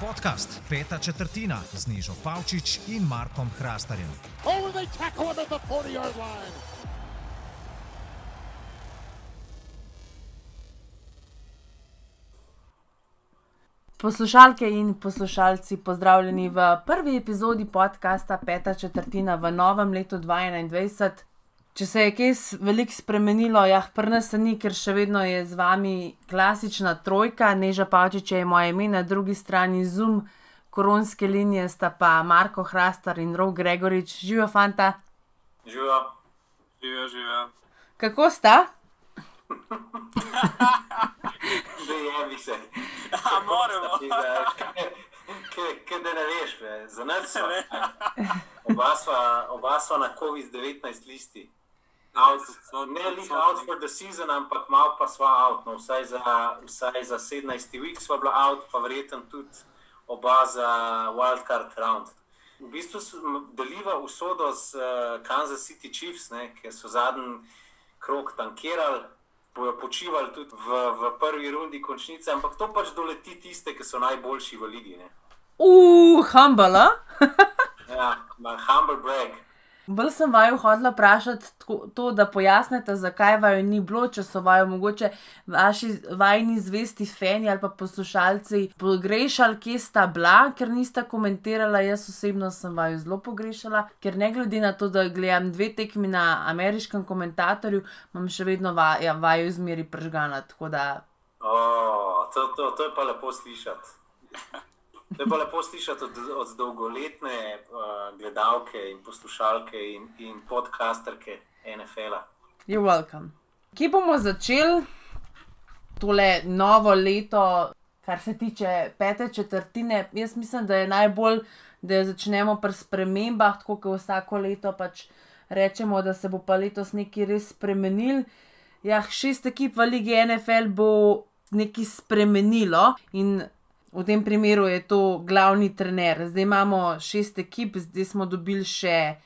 Podcast Peta četrtina z Nižo Pavčič in Markom Hrastarjem. Oh, they tackle him at the 40 yard line. Poslušalke in poslušalci, pozdravljeni v prvi epizodi podcasta Peta četrtina v novem letu 2021. Če se je kaj veliko spremenilo, ja, prnes se ni, ker še vedno je z vami klasična trojka, Neža Pavčič je moje ime, na drugi strani Zoom, koronske linije sta pa Marko Hrastar in Rov Gregorič, živijo fanta. Živijo. Živijo, živijo. Kako sta? Že je, bi se. A moramo. Kaj da ne veš, be. za nas smo. Oba sva, oba sva na COVID-19 listi. Out, ne lih out for the season, ampak malo pa sva out. No, vsaj, za, vsaj za 17 week sva bila out, pa verjetno tudi oba za wildcard round. V bistvu deliva usodo z uh, Kansas City Chiefs, ne, ki so zadnji krok tankirali, bojo počivali tudi v, v prvi rundi končnice, ampak to pač doleti tiste, ki so najboljši v ligi. Ne. Uf, humble. a? Ja, ma humble brag. Bolj sem vaju hodila vprašati tako- to, da pojasnite, zakaj vaju ni bilo, če so vaju mogoče vaši vajni zvesti fani ali pa poslušalci pogrešali, kje sta bila, ker nista komentirala. Jaz osebno sem vaju zelo pogrešala, ker ne glede na to, da gledam dve tekmi na ameriškem komentatorju, imam še vedno va, ja, vaju zmeri pržgana. Da Oh, to, to, to je pa lepo slišati. To je pa lepo slišati od, od dolgoletne uh, gledalke in poslušalke in, in podcasterke NFL-a. You're welcome. Kje bomo začeli tole novo leto, kar se tiče pete četrtine? Jaz mislim, da je najbolj, da začnemo pri spremembah, tako kot vsako leto pač rečemo, da se bo pa letos nekaj res spremenil. Ja, šest ekip v Ligi NFL bo nekaj spremenilo in v tem primeru je to glavni trener. Zdaj imamo šest ekip, zdaj smo dobili še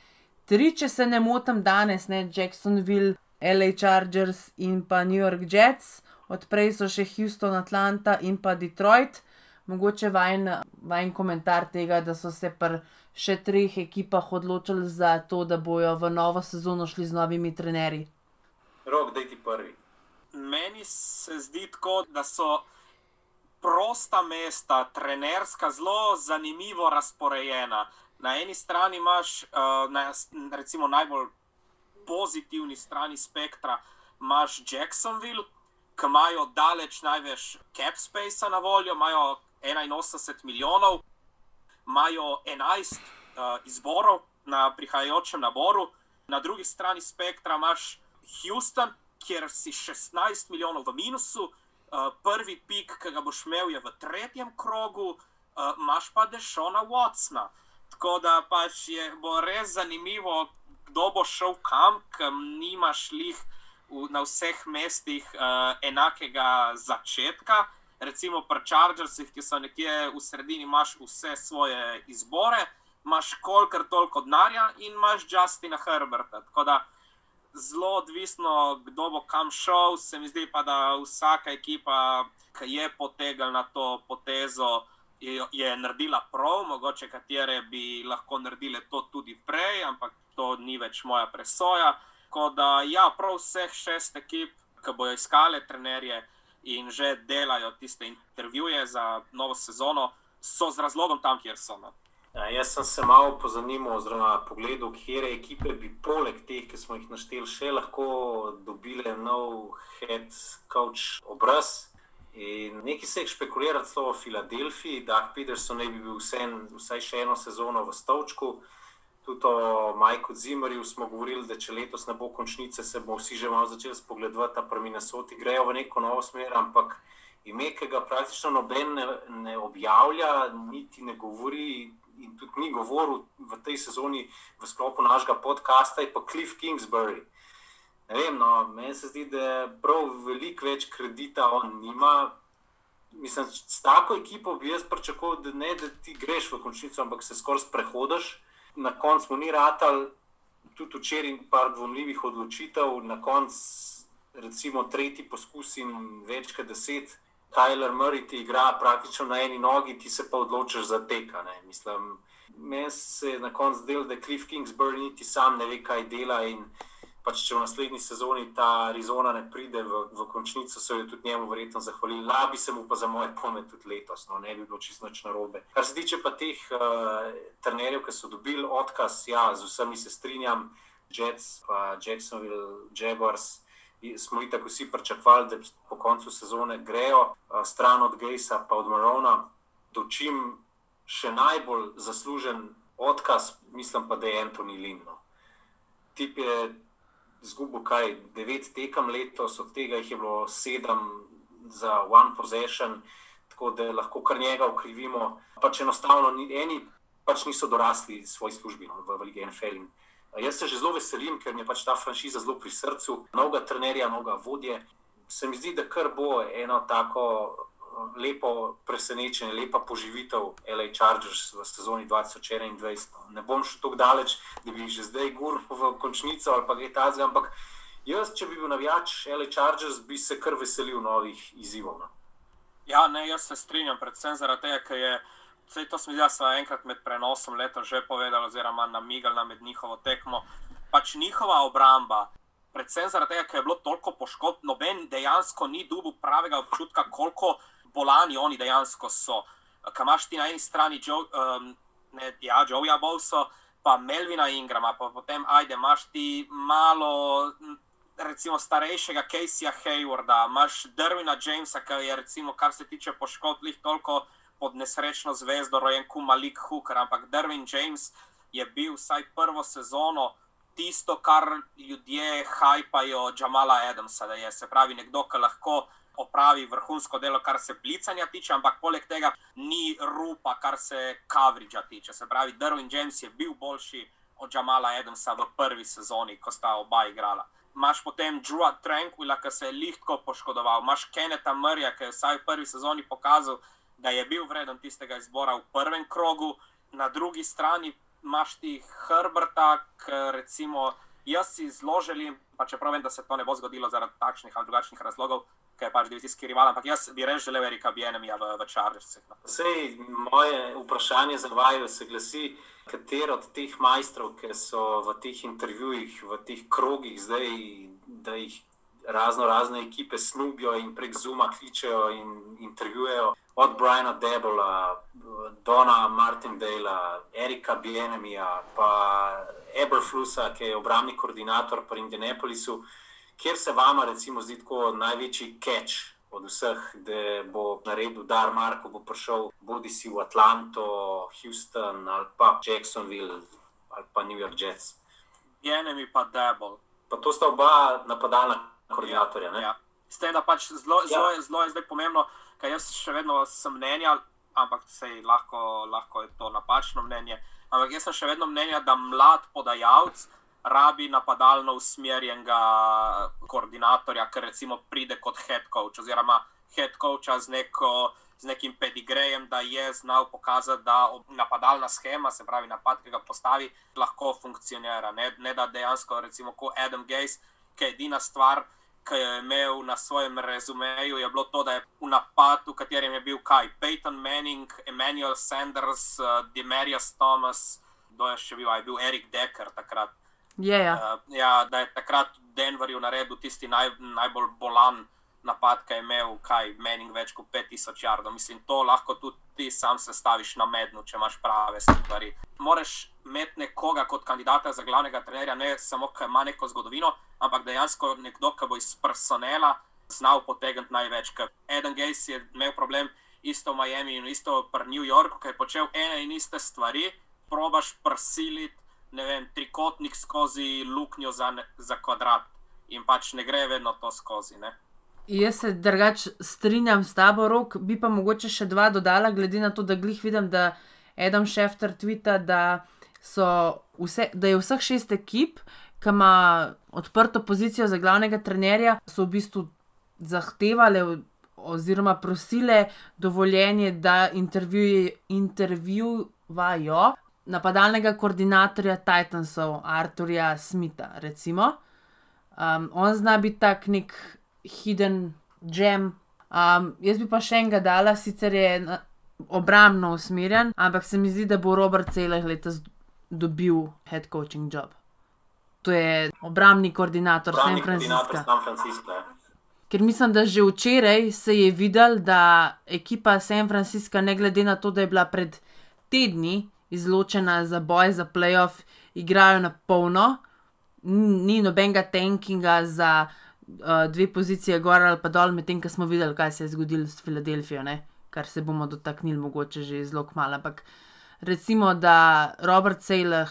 tri, če se ne motim, danes, ne Jacksonville, LA Chargers in pa New York Jets, odprej so še Houston, Atlanta in pa Detroit. Mogoče vajen, vajen komentar tega, da so se pri še treh ekipah odločili za to, da bojo v novo sezono šli z novimi trenerji. Rok, daj ti prvi. Meni se zdi tako, da so prosta mesta, trenerska, zelo zanimivo razporejena. Na eni strani imaš, uh, na, recimo, najbolj pozitivni strani spektra, imaš Jacksonville, ki imajo daleč največ cap space na voljo, imajo 81 milijonov, imajo 11 uh, izborov na prihajajočem naboru, na drugi strani spektra imaš Houston, kjer si 16 milijonov v minusu, uh, prvi pik, ki ga boš imel, je v tretjem krogu, uh, imaš pa Dešona Watsona. Tako da pač je, bo res zanimivo, kdo bo šel kam, ker nimaš lih v, na vseh mestih uh, enakega začetka. Recimo pri Chargersih, ki so nekje v sredini, imaš vse svoje izbore, imaš kolikor toliko denarja in imaš Justina Herberta. Tako da zelo odvisno, kdo bo kam šel. Se mi zdi pa, da vsaka ekipa, ki je potegla na to potezo, je, je naredila prav, mogoče katere bi lahko naredile to tudi prej, ampak to ni več moja presoja. Tako da, ja, prav vseh šest ekip, ki bojo iskale trenerje in že delajo tiste intervjuje za novo sezono, so z razlogom tam, kjer so. No. Ja, jaz sem se malo pozanimal, oziroma pogledal, kje ekipe bi poleg teh, ki smo jih našteli, še lahko dobile nov head coach obraz. In nekaj se je špekuliralo celo v Filadelfiji, da Peterson naj bi bil vsem, vsaj še eno sezono v Stavčku. Tudi o Majku Zimmerju smo govorili, da če letos ne bo končnice, se bomo vsi že malo začeli spogledovati, a pri Minnesoti grejo v neko novo smer, ampak ime, ki ga praktično noben ne, ne objavlja, niti ne govori, in tudi ni govoril v tej sezoni v sklopu našega podcasta, je pa Cliff Kingsbury. Ne vem, no, meni se zdi, da prav veliko več kredita on nima. Mislim, s tako ekipo bi jaz pričakoval, da ne da ti greš v končnico, ampak se skoraj sprehodiš. Na koncu ni ratal, tudi včeraj par dvomljivih odločitev, na koncu recimo tretji poskus in več kot deset Kyler Murray ti igra praktično na eni nogi, ti se pa odločiš za teka. Ne. Mislim, meni se je na koncu zdelo, da Cliff Kingsbury niti sam ne ve, kaj dela. In pač, če v naslednji sezoni ta Arizona ne pride v, v končnico, se je tudi njemu verjetno zahvalil. Labi se mu pa za moje pome tudi letos, no, ne bi bilo čisto noč narobe. Kar se tiče pa teh uh, trenerjev, ki so dobili odkaz, ja, z vsemi se strinjam, Jets, pa Jacksonville, Jaguars. Smo jih tako vsi pričakovali, da po koncu sezone grejo uh, stran od Gejsa, pa od Marona, dočim še najbolj zaslužen odkaz, mislim pa, da je Antoni Lindno. Tip je izgubil kaj devet tekem letos, od tega jih je bilo sedem za one possession, tako da lahko kar njega ukrivimo. Pač enostavno ni, eni pač niso dorasli svoji službi no, v Ligi NFL. Jaz se že zelo veselim, ker mi je pač ta franšiza zelo pri srcu, mnogo trenerja, mnogo vodje. Se mi zdi, da kar bo eno tako lepo presenečenje, lepa poživitev LA Chargers v sezoni 2021. Ne bom šel tako daleč, da bi že zdaj gurnil v končnico ali pa kaj takega, ampak jaz, če bi bil navijač LA Chargers, bi se kar veselil novih izzivov. No. Ja, ne, jaz se strinjam, predvsem zaradi tega, ker je. Vse to smo jaz enkrat med prenosom leta že povedali, oziroma namigali na med njihovo tekmo. Pač njihova obramba, predvsem zaradi tega, ker je bilo toliko poškodb, noben dejansko ni dubu pravega občutka, koliko bolani oni dejansko so. Kaj imaš ti na eni strani, Joe, um, ne, ja, Joeja Bolso, pa Melvina Ingrama, pa potem ajde, imaš ti malo. Recimo starejšega Caseyja Haywarda, imaš Dervina Jamesa, ki je, recimo, kar se tiče poškodb, toliko pod nesrečno zvezdo, rojen kot Malik Hooker. Ampak Dervin James je bil vsaj prvo sezono tisto, kar ljudje hajpajo Jamala Adamsa, da je se pravi nekdo, ki lahko opravi vrhunsko delo, kar se blicanja tiče, ampak poleg tega ni rupa, kar se coveragea tiče. Se pravi, Derwin James je bil boljši od Jamala Adamsa v prvi sezoni, ko sta oba igrala. Imáš potem Drewa Tranquila, ki se je lihtko poškodoval, imaš Keneta Murraya, ki je vsaj v prvi sezoni pokazal, da je bil vreden tistega izbora v prvem krogu, na drugi strani imaš ti Herberta, recimo jaz si zelo želim, pa čeprav vem, da se to ne bo zgodilo zaradi takšnih ali drugačnih razlogov, ki je pač divizijski rival, ampak jaz bi res želel Erika Bienemija v, v Chargersih. No. Sej, moje vprašanje za vaju se glasi, katero od teh majstrov, ki so v teh intervjujih, v teh krogih zdaj, da jih razno razne ekipe snubijo in prek Zuma kličejo in intervjujejo. Od Briana Debola, Dona Martindala, Erika Bienemija, pa Eberflusa, ki je obramni koordinator pri Indianapolisu kjer se vama, recimo, zdi tako največji catch od vseh, da bo naredil dar Marko, bo prišel bodi si v Atlanto, Houston ali pa Jacksonville ali pa New York Jets. Enemi pa Debol. Pa to sta oba napadalna koordinatorja. Ja. S tem, da pač zelo, ja. zelo, zelo je zdaj pomembno, ker jaz še vedno sem mnenja, ampak sej lahko, lahko je to napačno mnenje. Ampak jaz sem še vedno mnenja, da mlad podajalec rabi napadalno usmerjenega koordinatorja, ki recimo pride kot head coach oziroma head coacha z, neko, z nekim pedigrejem, da je znal pokazati, da napadalna schema, se pravi napad, ki ga postavi, lahko funkcionira. Ne, ne da dejansko, recimo, kot Adam Gaze, ki je edina stvar. Ki je imel na svojem rezumeju, je bilo to, da je v napadu, v katerem je bil kaj, Peyton Manning, Emmanuel Sanders, uh, Demarius Thomas, kdo je še bil, je bil Erik Decker takrat. Je, ja. Uh, ja, da je takrat v Denverju naredil tisti naj, najbolj bolan napad, ki je imel, kaj meni, več kot 5000 jardov. Mislim, to lahko tudi ti sam sestaviš na mednu, če imaš prave stvari. Moraš imeti nekoga kot kandidata za glavnega trenerja, ne samo, ki ima neko zgodovino, ampak dejansko nekdo, ki bo iz personela znal potegniti največ. Eden Gates je imel problem isto v Miami in isto v New Yorku, ki je počel ene in iste stvari, probaš prisiliti ne vem, trikotnik skozi luknjo za, za kvadrat in pač ne gre vedno to skozi. Ne? Jaz se drugače strinjam s tabo, rok, bi pa mogoče še dva dodala, glede na to, da glih vidim, da Adam Schefter tvita, da, vse, da je vseh šest ekip, ki ima odprto pozicijo za glavnega trenerja, so v bistvu zahtevali oziroma prosile dovoljenje, da intervjuvajo napadalnega koordinatorja Titansov, Arturja Smitha. Um, on zna biti tak nek hidden gem, Um, jaz bi pa še enega dala, sicer je obrambno usmerjen, ampak se mi zdi, da bo Robert Celah letos dobil head coaching job. To je obrambni koordinator San Francisca. San Francisco. ja. Ker mislim, da že včeraj se je videl, da ekipa San Francisca, ne glede na to, da je bila pred tedni izločena za boj za playoff, igrajo na polno, ni nobenega tankinga za uh, dve pozicije gor ali pa dol, medtem ko smo videli, kaj se je zgodilo s Filadelfijo, ne? kar se bomo dotaknili mogoče že zelo kmalo. Ampak recimo, da Robert Sejlah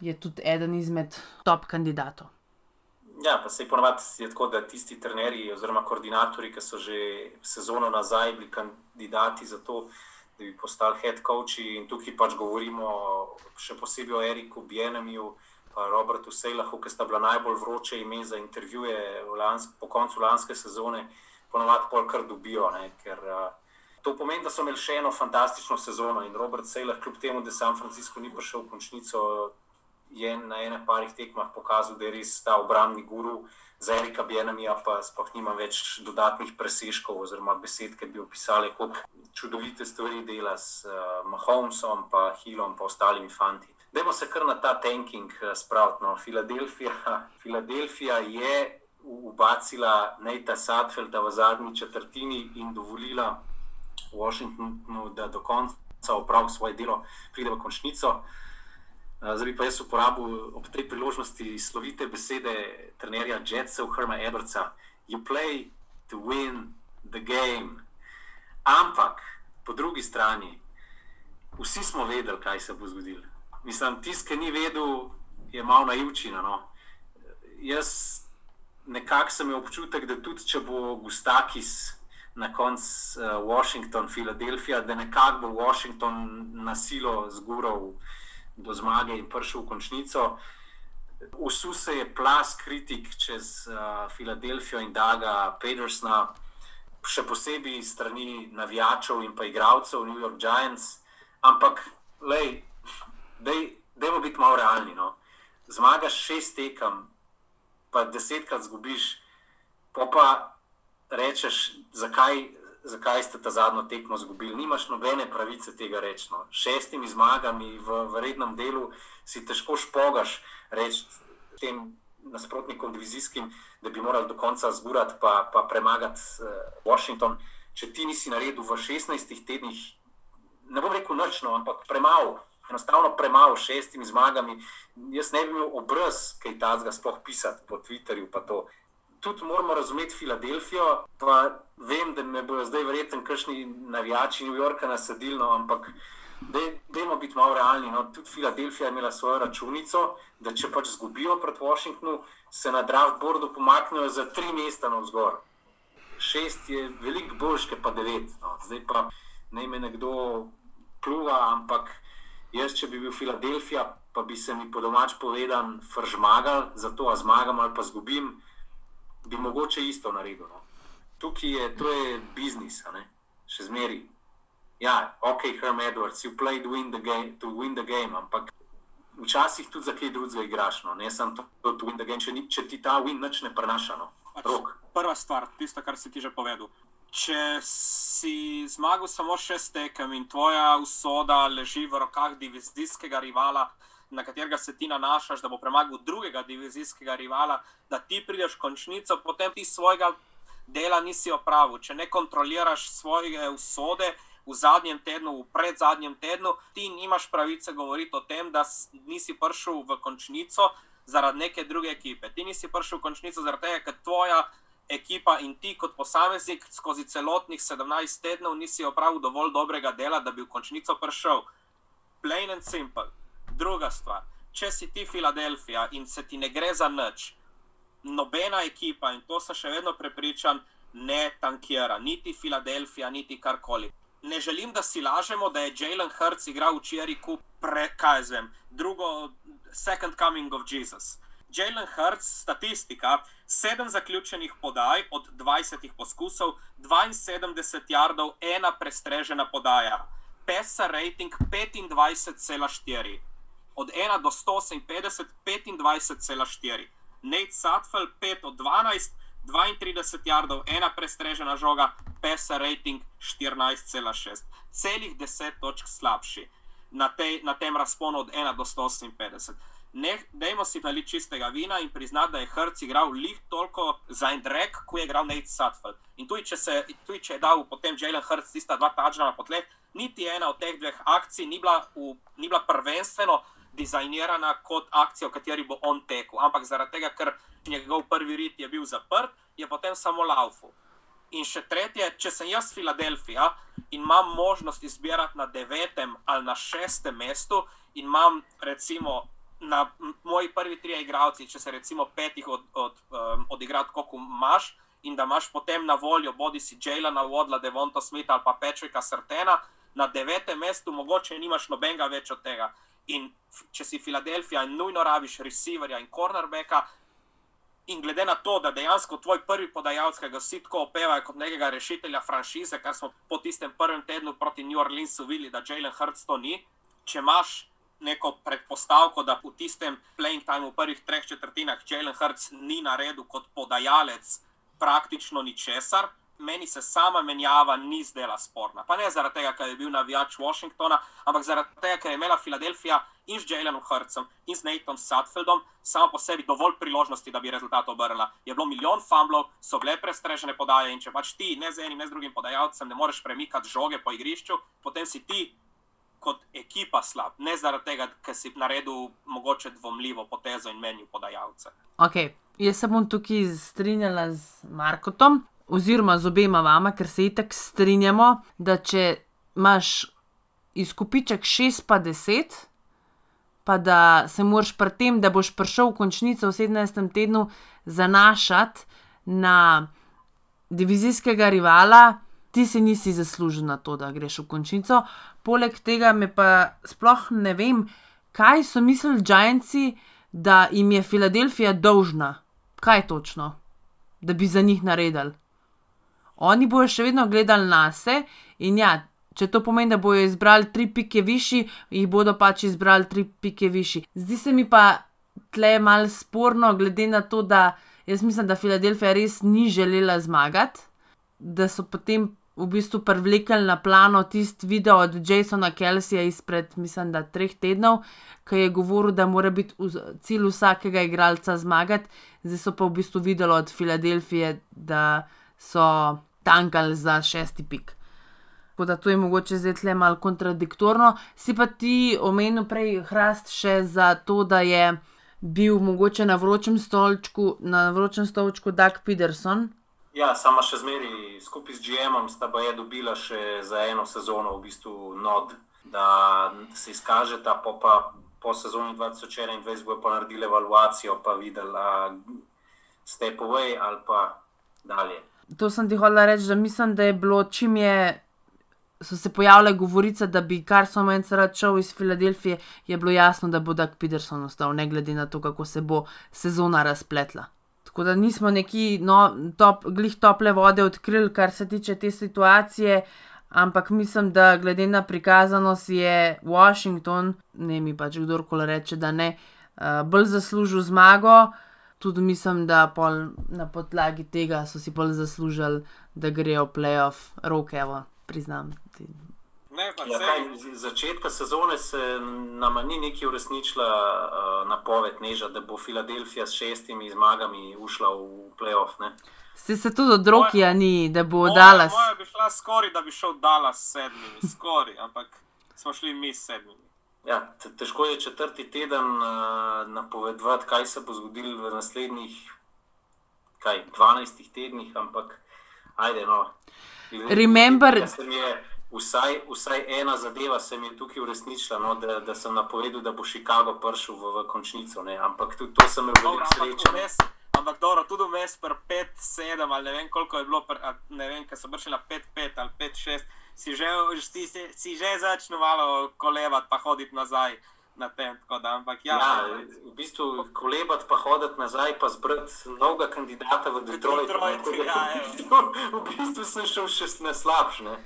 je tudi eden izmed top kandidatov. Ja, pa se je ponovadi je tako, da tisti trenerji oziroma koordinatorji, ki so že sezono nazaj bili kandidati za to, da bi postali head coachi, in tukaj pač govorimo še posebej o Eriku Bienemiju. Pa Robertu Sejlahu, ki sta bila najbolj vroče ime za intervjuje lansk, po koncu lanske sezone, ponovadi pol kar dobijo. Ne, ker, uh, to pomeni, da so imeli še eno fantastično sezono in Robert Sejlah, kljub temu, da San Francisco ni prišel v končnico, je na ene parih tekmah pokazal, da je res ta obrambni guru. Za Erika Bienemija pa sploh nima več dodatnih presežkov oziroma besed, ki bi opisali, kako čudovite stvari dela s uh, Mahomesom, pa Hillom, pa ostalimi fanti. Dajmo se kar na ta tanking uh, spraviti. No. Filadelfija, Filadelfija je ubacila Neita Sadfelda v zadnji četrtini in dovolila Washingtonu, da do konca opravi svoje delo, pride v končnico. Uh, Zdaj bi pa jaz uporabil ob tej priložnosti slovite besede trenerja Jetsa, Hrma Edwardsa: You play to win the game. Ampak po drugi strani, vsi smo vedeli, kaj se bo zgodilo. Mislim, tisti, ki ni vedel, je malo naivčina. No. Jaz nekako sem imel občutek, da tudi če bo Gustakis na koncu uh, Washington, Filadelfija, da nekako bo Washington na silo zgural do zmage in prišel v končnico. Usul se je plas kritik čez uh, Filadelfijo in Daga Pedersna, še posebej strani navijačev in pa igralcev New York Giants. Ampak, lej, dej, dejmo biti malo realni. No. Zmagaš šest tekem, pa desetkrat zgubiš, pa pa rečeš, zakaj, zakaj ste ta zadnjo tekmo izgubili. Nimaš nobene pravice tega reči. No. Šestimi zmagami v, v rednem delu si težko špogaš reči tem nasprotnikom divizijskim, da bi morali do konca zgurati, pa, pa premagati uh, Washington. Če ti nisi naredil v 16 tednih, ne bom rekel nočno, ampak premalo. Enostavno premalo s šestimi zmagami. Jaz ne bi imel obraz, kaj tazga sploh pisati po Twitterju. pa to. Tudi moramo razumeti Filadelfijo, pa vem, da me bodo zdaj verjetno kakšni navijači New Yorka nasadili, no, ampak dajmo biti malo realni. No. Tudi Filadelfija je imela svojo računico, da če pač zgubijo pred Washingtonom, se na draftboardu pomaknejo za tri mesta navzgor. Šest je veliko boljš, kot pa devet. No. Zdaj pa naj me nekdo pluva, ampak jaz, če bi bil Filadelfija, pa bi se mi po domač povedan fržmagal, zato a zmagam ali pa zgubim, bi mogoče isto naredil. No. Tukaj je, to je biznis, še zmeri. Ja, ok, Herm Edwards, you play to win the game, to win the game ampak včasih tudi za kaj drugega igraš, no? ne samo to, to win the game, če, ni, če ti ta win nič ne prenaša. No. Rok. Prva stvar, tisto, kar si ti že povedal. Če si zmagal samo šest tekem in tvoja usoda leži v rokah divizijskega rivala, na katerega se ti nanašaš, da bo premagal drugega divizijskega rivala, da ti prideš v končnico, potem ti svojega dela nisi opravil. Če ne kontroliraš svoje usode v zadnjem tednu, v predzadnjem tednu, ti nimaš pravice govoriti o tem, da nisi prišel v končnico zaradi neke druge ekipe. Ti nisi prišel v končnico zaradi tega, ker tvoja ekipa in ti kot posameznik skozi celotnih 17 tednov nisi opravil dovolj dobrega dela, da bi v končnico prišel. Plain and simple. Druga stvar, če si ti Filadelfija in se ti ne gre za nič, nobena ekipa, in to sem še vedno prepričan, ne tankira, niti Filadelfija, niti karkoli. Ne želim, da si lažemo, da je Jalen Hurts igral včeraj, ko kaj jaz vem, drugo, second coming of Jesus. Jalen Hurts, statistika, sedem zaključenih podaj od 20 poskusov, 72 jardov, ena prestrežena podaja, PESA rating 25,4, od 1 do 158, 25,4. Nate Satfel 5 od 12, 32 jardov, ena prestrežena žoga, PESA rating 14,6, celih 10 točk slabši na, tej, na tem razponu od 1 do 158. Ne, dajmo si naliti čistega vina in priznati, da je Hrc igral lih toliko za en drek, kot je igral Nate Sutfeld. In tudi če, se, tudi če je dal potem Jalen Hrc tista dva tačna na potleh, niti ena od teh dveh akcij ni bila, v, ni bila prvenstveno dizajnirana kot akcija, v kateri bo on tekel. Ampak zaradi tega, ker njegov prvi rit je bil zaprt, je potem samo laufu. In še tretje, če sem jaz Filadelfija in imam možnost izbirati na devetem ali na šestem mestu, in imam recimo na moji prvi tri igralci, če se recimo petih od, od, um, odigrati, kot imaš, in da imaš potem na voljo bodi si Jalena Vodla, Devonta Smitha ali pa Pečrika Srtena, na devetem mestu mogoče nimaš nobenega več od tega. In če si Filadelfija nujno rabiš receiverja in cornerbacka, in glede na to, da dejansko tvoj prvi podajalec, ki ga vsi tako opevajo kot nekega rešitelja franšize, kar smo po tistem prvem tednu proti New Orleansu videli, da Jalen Hurts to ni, če imaš neko predpostavko, da v tistem playing timeu, v prvih treh četrtinah, Jalen Hurts ni naredil kot podajalec praktično ničesar. Meni se sama menjava ni zdela sporna. Pa ne zaradi tega, ker je bil navijač Washingtona, ampak zaradi tega, ker je imela Filadelfija in z Jalenom Hrcem in z Natom Sutfeldom samo po sebi dovolj priložnosti, da bi rezultat obrnila. Je bilo milijon fumblov, so bile prestrežene podaje in če pač ti ne z enim, ne z drugim podajalcem ne moreš premikati žoge po igrišču, potem si ti kot ekipa slab, ne zaradi tega, ker si naredil mogoče dvomljivo potezo in menil podajalce. Okay. Jaz se bom tukaj strinjala z Markotom, oziroma z obema vama, ker se itek strinjamo, da če imaš izkupiček 6 pa 10, pa da se moraš pri tem, da boš prišel v končnico v 17. tednu, zanašati na divizijskega rivala, ti si nisi zaslužil na to, da greš v končnico. Poleg tega me pa sploh ne vem, kaj so mislili Giantsi, da jim je Filadelfija dolžna. Kaj točno, da bi za njih naredili? Oni bojo še vedno gledali na se in ja, če to pomeni, da bojo izbrali tri pike višji, jih bodo pač izbrali tri pike višji. Zdi se mi pa tle mal sporno, glede na to, da jaz mislim, da Filadelfija res ni želela zmagati, da so potem v bistvu privlekli na plano tisti video od Jasona Kelsija izpred, mislim, da treh tednov, ki je govoril, da mora biti cilj vsakega igralca zmagati, zdaj so pa v bistvu videli od Filadelfije, da so tankali za šesti pik. Tako da to je mogoče zdaj le malo kontradiktorno. Si pa ti omenil prej hrast še za to, da je bil mogoče na vročem stolčku, na vročem stolčku Doug Peterson. Ja, sama še zmeri skupaj z GM-om sta pa je dobila še za eno sezono v bistvu nod, da se izkažeta, pa, pa po sezoni 2021 bojo pa naredili evaluacijo, pa videli, step away ali pa dalje. To sem ti hotel reči, da mislim, da je bilo čim je. So se pojavile govorice, da bi kar so menj rad šel iz Filadelfije, je bilo jasno, da bo Doug Peterson ostal, ne glede na to, kako se bo sezona razpletla. Tako da nismo neki no, top, glih tople vode odkrili, kar se tiče te situacije, ampak mislim, da glede na prikazanost je Washington, ne mi pač kdorkoli reče, da ne, uh, bolj zaslužil zmago. Tudi mislim, da na podlagi tega so si bolj zaslužili, da grejo v playoff, rokevo, priznam. Ne, ja, kaj, začetka sezone se nam ni neki uresničila uh, napoved, neža, da bo Filadelfija s šestimi zmagami ušla v playoff. Se se tudi od Rokija ni, da bo Dallas. Moja bi šla skoraj, da bi šel Dallas s sedmimi, skoraj, ampak smo šli mi s sedmimi. Ja, težko je četrti teden uh, napovedovati, kaj se bo zgodilo v naslednjih kaj, 12 tednih, ampak ajde. No. Remember. Vsaj, vsaj ena zadeva se mi je tukaj uresničila, no, da, da sem napovedal, da bo Chicago prišel v, v končnico. Ne. Ampak tudi to sem imel veliko sreče. Ampak dobro, tudi vmes pri 5-7 ali ne vem koliko je bilo, pr, ne vem, ker so prišli na 5-5 ali 5-6, si že, si, si, si že začel malo kolevati, pa hoditi nazaj. Tem, da, ampak, ja, ja, v bistvu kolebati, pa hoditi nazaj, pa zbrati novega kandidata v Detroitu. Detroit, ja, v bistvu sem šel še na slabše.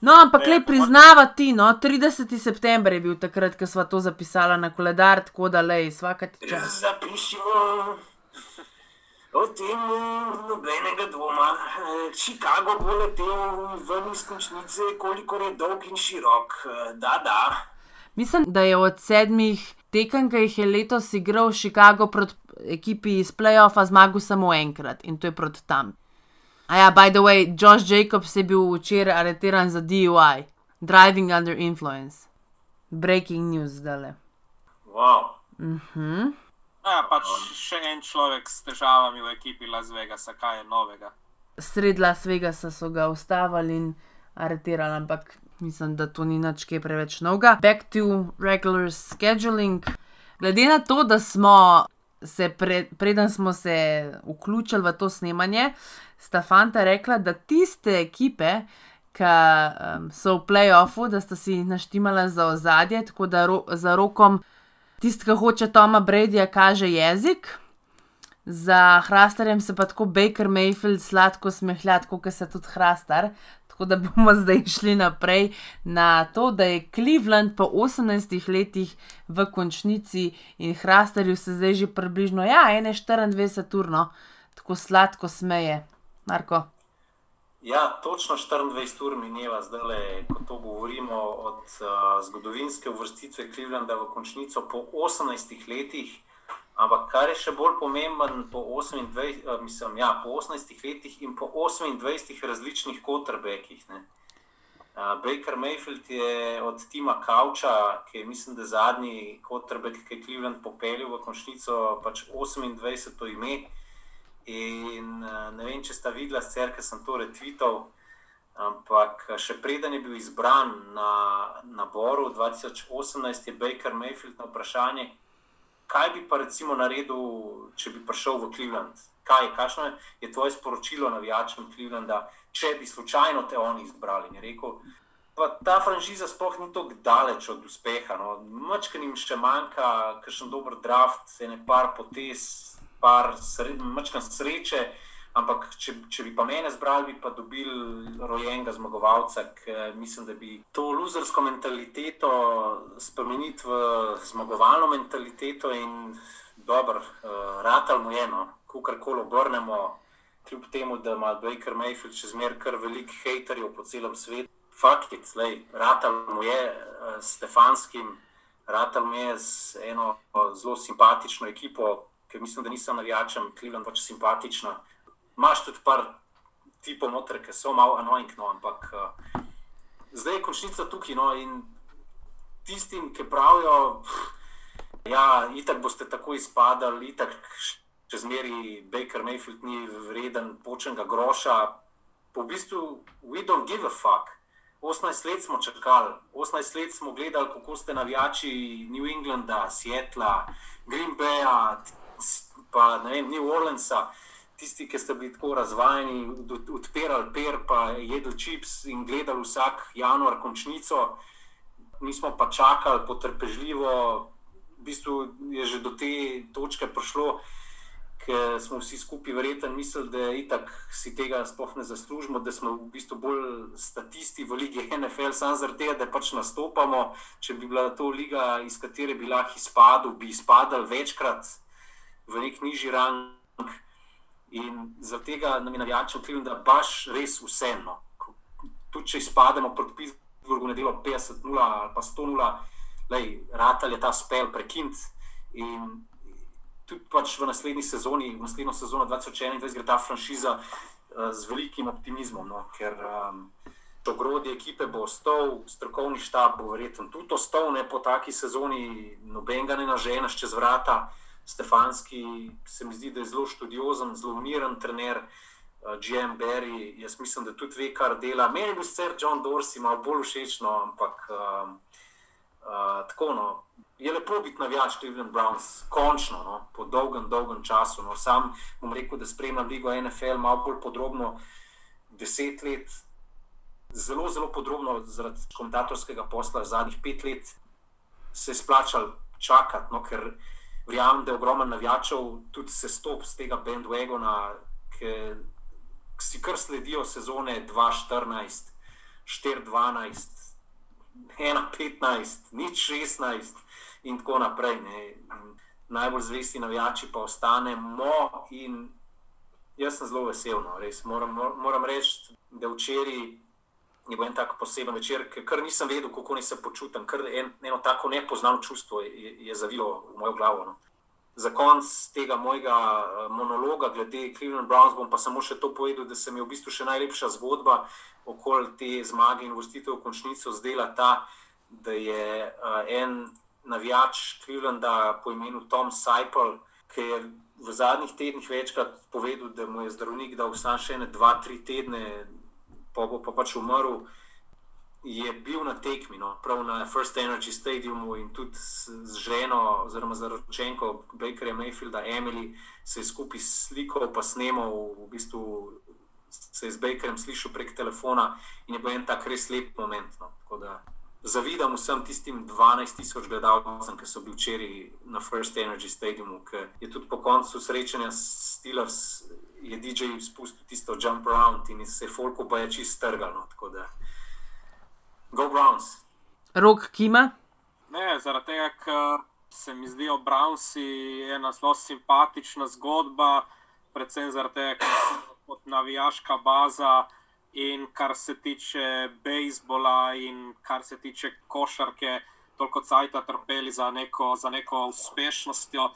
No, ampak le priznavati, no, 30. september je bil takrat, ko smo to zapisali na koledar, tako da le, vsakati čas. Zapišimo. O tem ni nobenega dvoma. Chicago bo letel ven iz končnice, koliko je dolg in širok. Da, da. Mislim, da je od sedmih tekem, ki jih je letos igral Chicago proti ekipi iz playoffa, zmagal samo enkrat in to je proti tam. A ja, by the way, Josh Jacobs je bil včeraj aretiran za DUI, driving under influence. Breaking news zdaj. Wow. Ja, pač še en človek s težavami v ekipi Las Vegasa, kaj je novega. Sred Las Vegasa so ga ustavili in aretirali, ampak mislim, da to ni nič kaj preveč novega. Back to regular scheduling. Glede na to, da smo se, pre, preden smo se vključili v to snemanje, sta fanta rekla, da tiste ekipe, ki um, so v playoffu, da sta si naštimala za ozadje, tako da ro, za rokom tisti, ki hoče Toma Bradyja, kaže jezik. Za Hrastarjem se pa tako Baker Mayfield sladko smehlja, kot se tudi Hrastar. Tako da bomo zdaj šli naprej na to, da je Cleveland po 18 letih v končnici in Hrastarju se zdaj že približno, ja, 24 urno, tako sladko smeje. Marko. Ja, točno 24 ur mineva zdaj, ko to govorimo od uh, zgodovinske uvrstitve Clevelanda v končnico po 18 letih. Ampak kar je še bolj pomemben, po 28, uh, mislim, ja, po 18 letih in po 28 različnih quarterbackih. Uh, Baker Mayfield je od Tima Kauča, ki je mislim, da zadnji quarterback, ki je Cleveland popeljal v končnico, pač 28 ime. In uh, ne vem, če sta videla, sicer, ker sem to retvital, ampak še preden je bil izbran na naboru 2018, je Baker Mayfield na vprašanje, kaj bi pa recimo naredil, če bi prišel v Cleveland. Kaj, kakšno je tvoje sporočilo navijačem Clevelanda, če bi slučajno te oni izbrali? Je rekel, pa ta franšiza sploh ni tako daleč od uspeha. No. Mačka jim še manjka, kakšen dober draft, ene par potez, par mačka sreče. Ampak, če, če bi pa mene zbrali, bi pa dobili rojenega zmagovalca, ker mislim, da bi to luzersko mentaliteto spremeniti v zmagovalno mentaliteto in dobro, uh, ratal mu eno, kakorkoli obrnemo, kljub temu, da ima Baker Mayfield še zmeraj kar veliko haterjev po celem svetu. Fakt je, da ratal mu je uh, s Stefanskim, ratal mu je z eno uh, zelo simpatično ekipo, ker mislim, da nisem navijačem, Cleveland pač simpatična imaš tudi par tipov noter, ki so malo annoying, no, ampak uh, zdaj je končnica tukaj. No, in tistim, ki pravijo, da ja, itak boste tako izpadali, itak če zmeri Baker Mayfield ni vreden počenega groša, po v bistvu we don't give a fuck. 18 let smo čakali, 18 let smo gledali, kako ste navijači New Englanda, Seattla, Green Baya, pa ne vem, New Orleansa tisti, ki ste bili tako razvajeni, odpirali per, pa jedli čips in gledali vsak januar končnico, mi smo pa čakali potrpežljivo, v bistvu je že do te točke prišlo. Ker smo vsi skupaj verjetno mislili, da itak si tega sploh ne zaslužimo, da smo v bistvu bolj statisti v lige NFL, samo zaradi tega, da pač nastopamo. Če bi bila to liga, iz katere bi lahko izpadel, bi izpadal večkrat v nek nižji rang. In zaradi tega nam je navijačem kriv, da baš res vseeno. Tudi če izpademo proti Pittsburghu, ne delo 50-0 ali pa 100-0, ratal je ta spel prekind. In tudi pač v naslednji sezoni, v naslednjo sezono 2021, gre ta franšiza uh, z velikim optimizmom, no? ker um, ogrodje ekipe bo ostal, strokovni štab bo verjetno tudi ostal, ne po taki sezoni, noben ga ne naženeš čez vrata. Stefanski se mi zdi, da je zelo študiozen, zelo miren trener, uh, GM Barry. Jaz mislim, da tudi ve, kar dela. Meni bo sicer John Dorsey malo bolj všeč, no, ampak uh, uh, tako no. Je lepo biti navijač Cleveland Browns, končno, no, po dolgem, dolgem času. No. Sam bom rekel, da spremljam Ligo NFL malo bolj podrobno, deset let, zelo, zelo podrobno, zaradi komentatorskega posla zadnjih pet let, se je splačal čakati, no, ker verjamem, da je ogromno navijačev tudi se stop z tega bandwagona, ki si kar sledijo sezone 2014, 4-12, 1-15, nič 16 in tako naprej. Ne. Najbolj zvesti navijači pa ostanemo in Jaz sem zelo vesel, no, res moram, mor- moram reči, da včeraj je bil en tak poseben večer, ker kar nisem vedel, kako naj se počutim, kar en, eno tako nepoznano čustvo je, je zavilo v mojo glavo. No. Za konec tega mojega eh, monologa glede Cleveland Browns bom pa samo še to povedal, da se mi je v bistvu še najlepša zgodba okoli te zmage in vrstitev v končnico zdela ta, da je uh, en navijač Clevelanda po imenu Tom Seipel, ki je v zadnjih tednih večkrat povedal, da mu je zdravnik dal samo še ene dva, tri tedne, pa bo pa pač umrl. Je bil na tekmi, no, prav na First Energy Stadiumu in tudi z ženo, oziroma z ročenko Bakerja Mayfielda, Emily, se je skupaj slikal, pa snemal, v bistvu se je z Bakerjem slišal prek telefona in je bil en tak res lep moment. No. Tako da zavidam vsem tistim 12 tisoč gledalcem, ki so bili včeraj na First Energy Stadiumu, ki je tudi po koncu srečanja s Steelers, je DJ spustil tisto jump around in se je Folko pa je čist strgalo. Tako da, go Browns! Rok Kima. Ne, zaradi tega, ker se mi zdijo Brownsi ena zelo simpatična zgodba, predvsem zaradi tega, ker so kot navijaška baza in kar se tiče bejzbola in kar se tiče košarke, toliko cajta trpeli za neko, za neko uspešnostjo,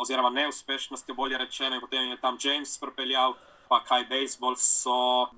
oziroma neuspešnostjo, bolje rečeno, in potem je tam James pripeljal, pa kaj bejzbol so.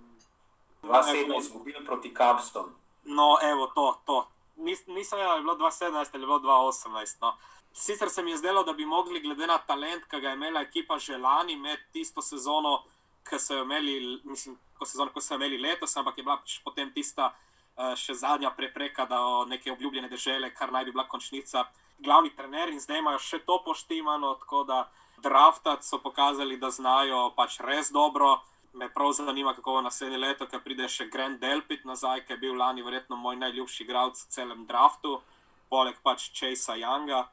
Dva sedma izgubili proti Cubsom. No, evo, to, to. Nis, nisem vedel, ali je bilo 2017 ali je bilo 2018. No. Sicer se mi je zdelo, da bi mogli, glede na talent, ki ga je imela ekipa že lani, med tisto sezono, ki so jo imeli, mislim, ko, sezono, ko so jo imeli letos, ampak je bila pač potem tista uh, še zadnja prepreka do neke obljubljene države, kar naj bi bila končnica. Glavni trener in zdaj imajo še to poštimano, tako da draftati so pokazali, da znajo pač res dobro. Me prav zanima, kako bo naslednje leto, ko pride še Grand Delpit nazaj, ki je bil lani verjetno moj najljubši igralec v celem draftu, poleg pač Chasea Younga.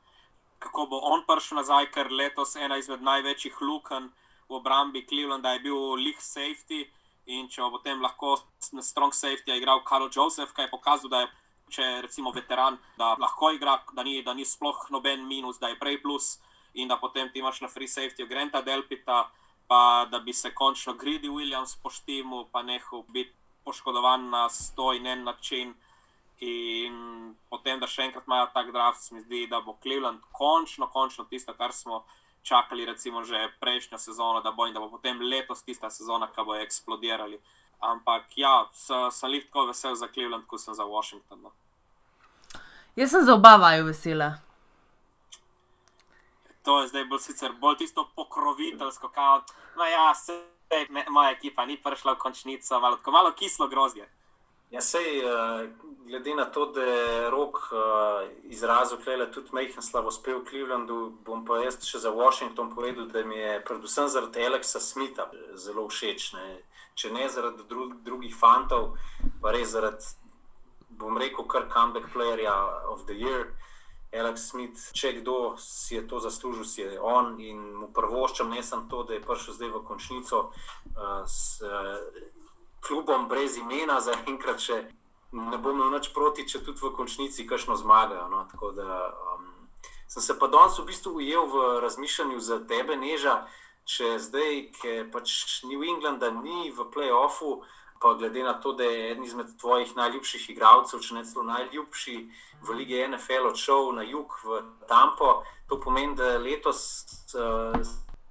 Kako bo on prišel nazaj, ker letos ena izmed največjih lukenj v obrambi Clevelanda je bil League Safety. In če bo potem lahko na strong safety igral Karl Joseph, ki je pokazal, da je, če je recimo veteran, da lahko igra, da ni, da ni sploh noben minus, da je prej plus, in da potem ti imaš na free safety Granta Delpita, pa da bi se končno Greedy Williams poštimu, pa nehal biti poškodovan na sto in en način. In potem, da še enkrat imajo tak draft, se mi zdi, da bo Cleveland končno, končno tisto, kar smo čakali, recimo že prejšnjo sezono, da bo in da bo potem letos tista sezona, ki bo eksplodirali. Ampak ja, sem jih tako vesel za Cleveland, kot sem za Washington. No. Jaz sem za oba vaju vesela. To je zdaj bolj, sicer, bolj tisto pokroviteljsko, kot no ja, se moja ekipa ni prišla v končnico, malo, tako, malo kislo grozdje. Ja, sej, glede na to, da je rok izrazil klele tudi majhen slavospev v Clevelandu, bom pa jaz še za Washington povedal, da mi je predvsem zaradi Alexa Smitha zelo všeč. Ne. Če ne zaradi dru drugih fantov, pa res zaradi, bom rekel, kar comeback playerja of the year. Alex Smith, če kdo si je to zaslužil, si je on in mu prvoščam ne samo to, da je prišel zdaj v končnico uh, s uh, klubom brez imena, zaenkrat še ne bom imel nič proti, če tudi v končnici kakšno zmagajo. No? Tako da um, sem se pa danes v bistvu ujel v razmišljanju za tebe, Neža, če zdaj, ki pač New Englanda ni v playoffu, pa glede na to, da je eden izmed tvojih najljubših igralcev, če ne celo najljubši v lige NFL odšel na jug v Tampo, to pomeni, da letos uh,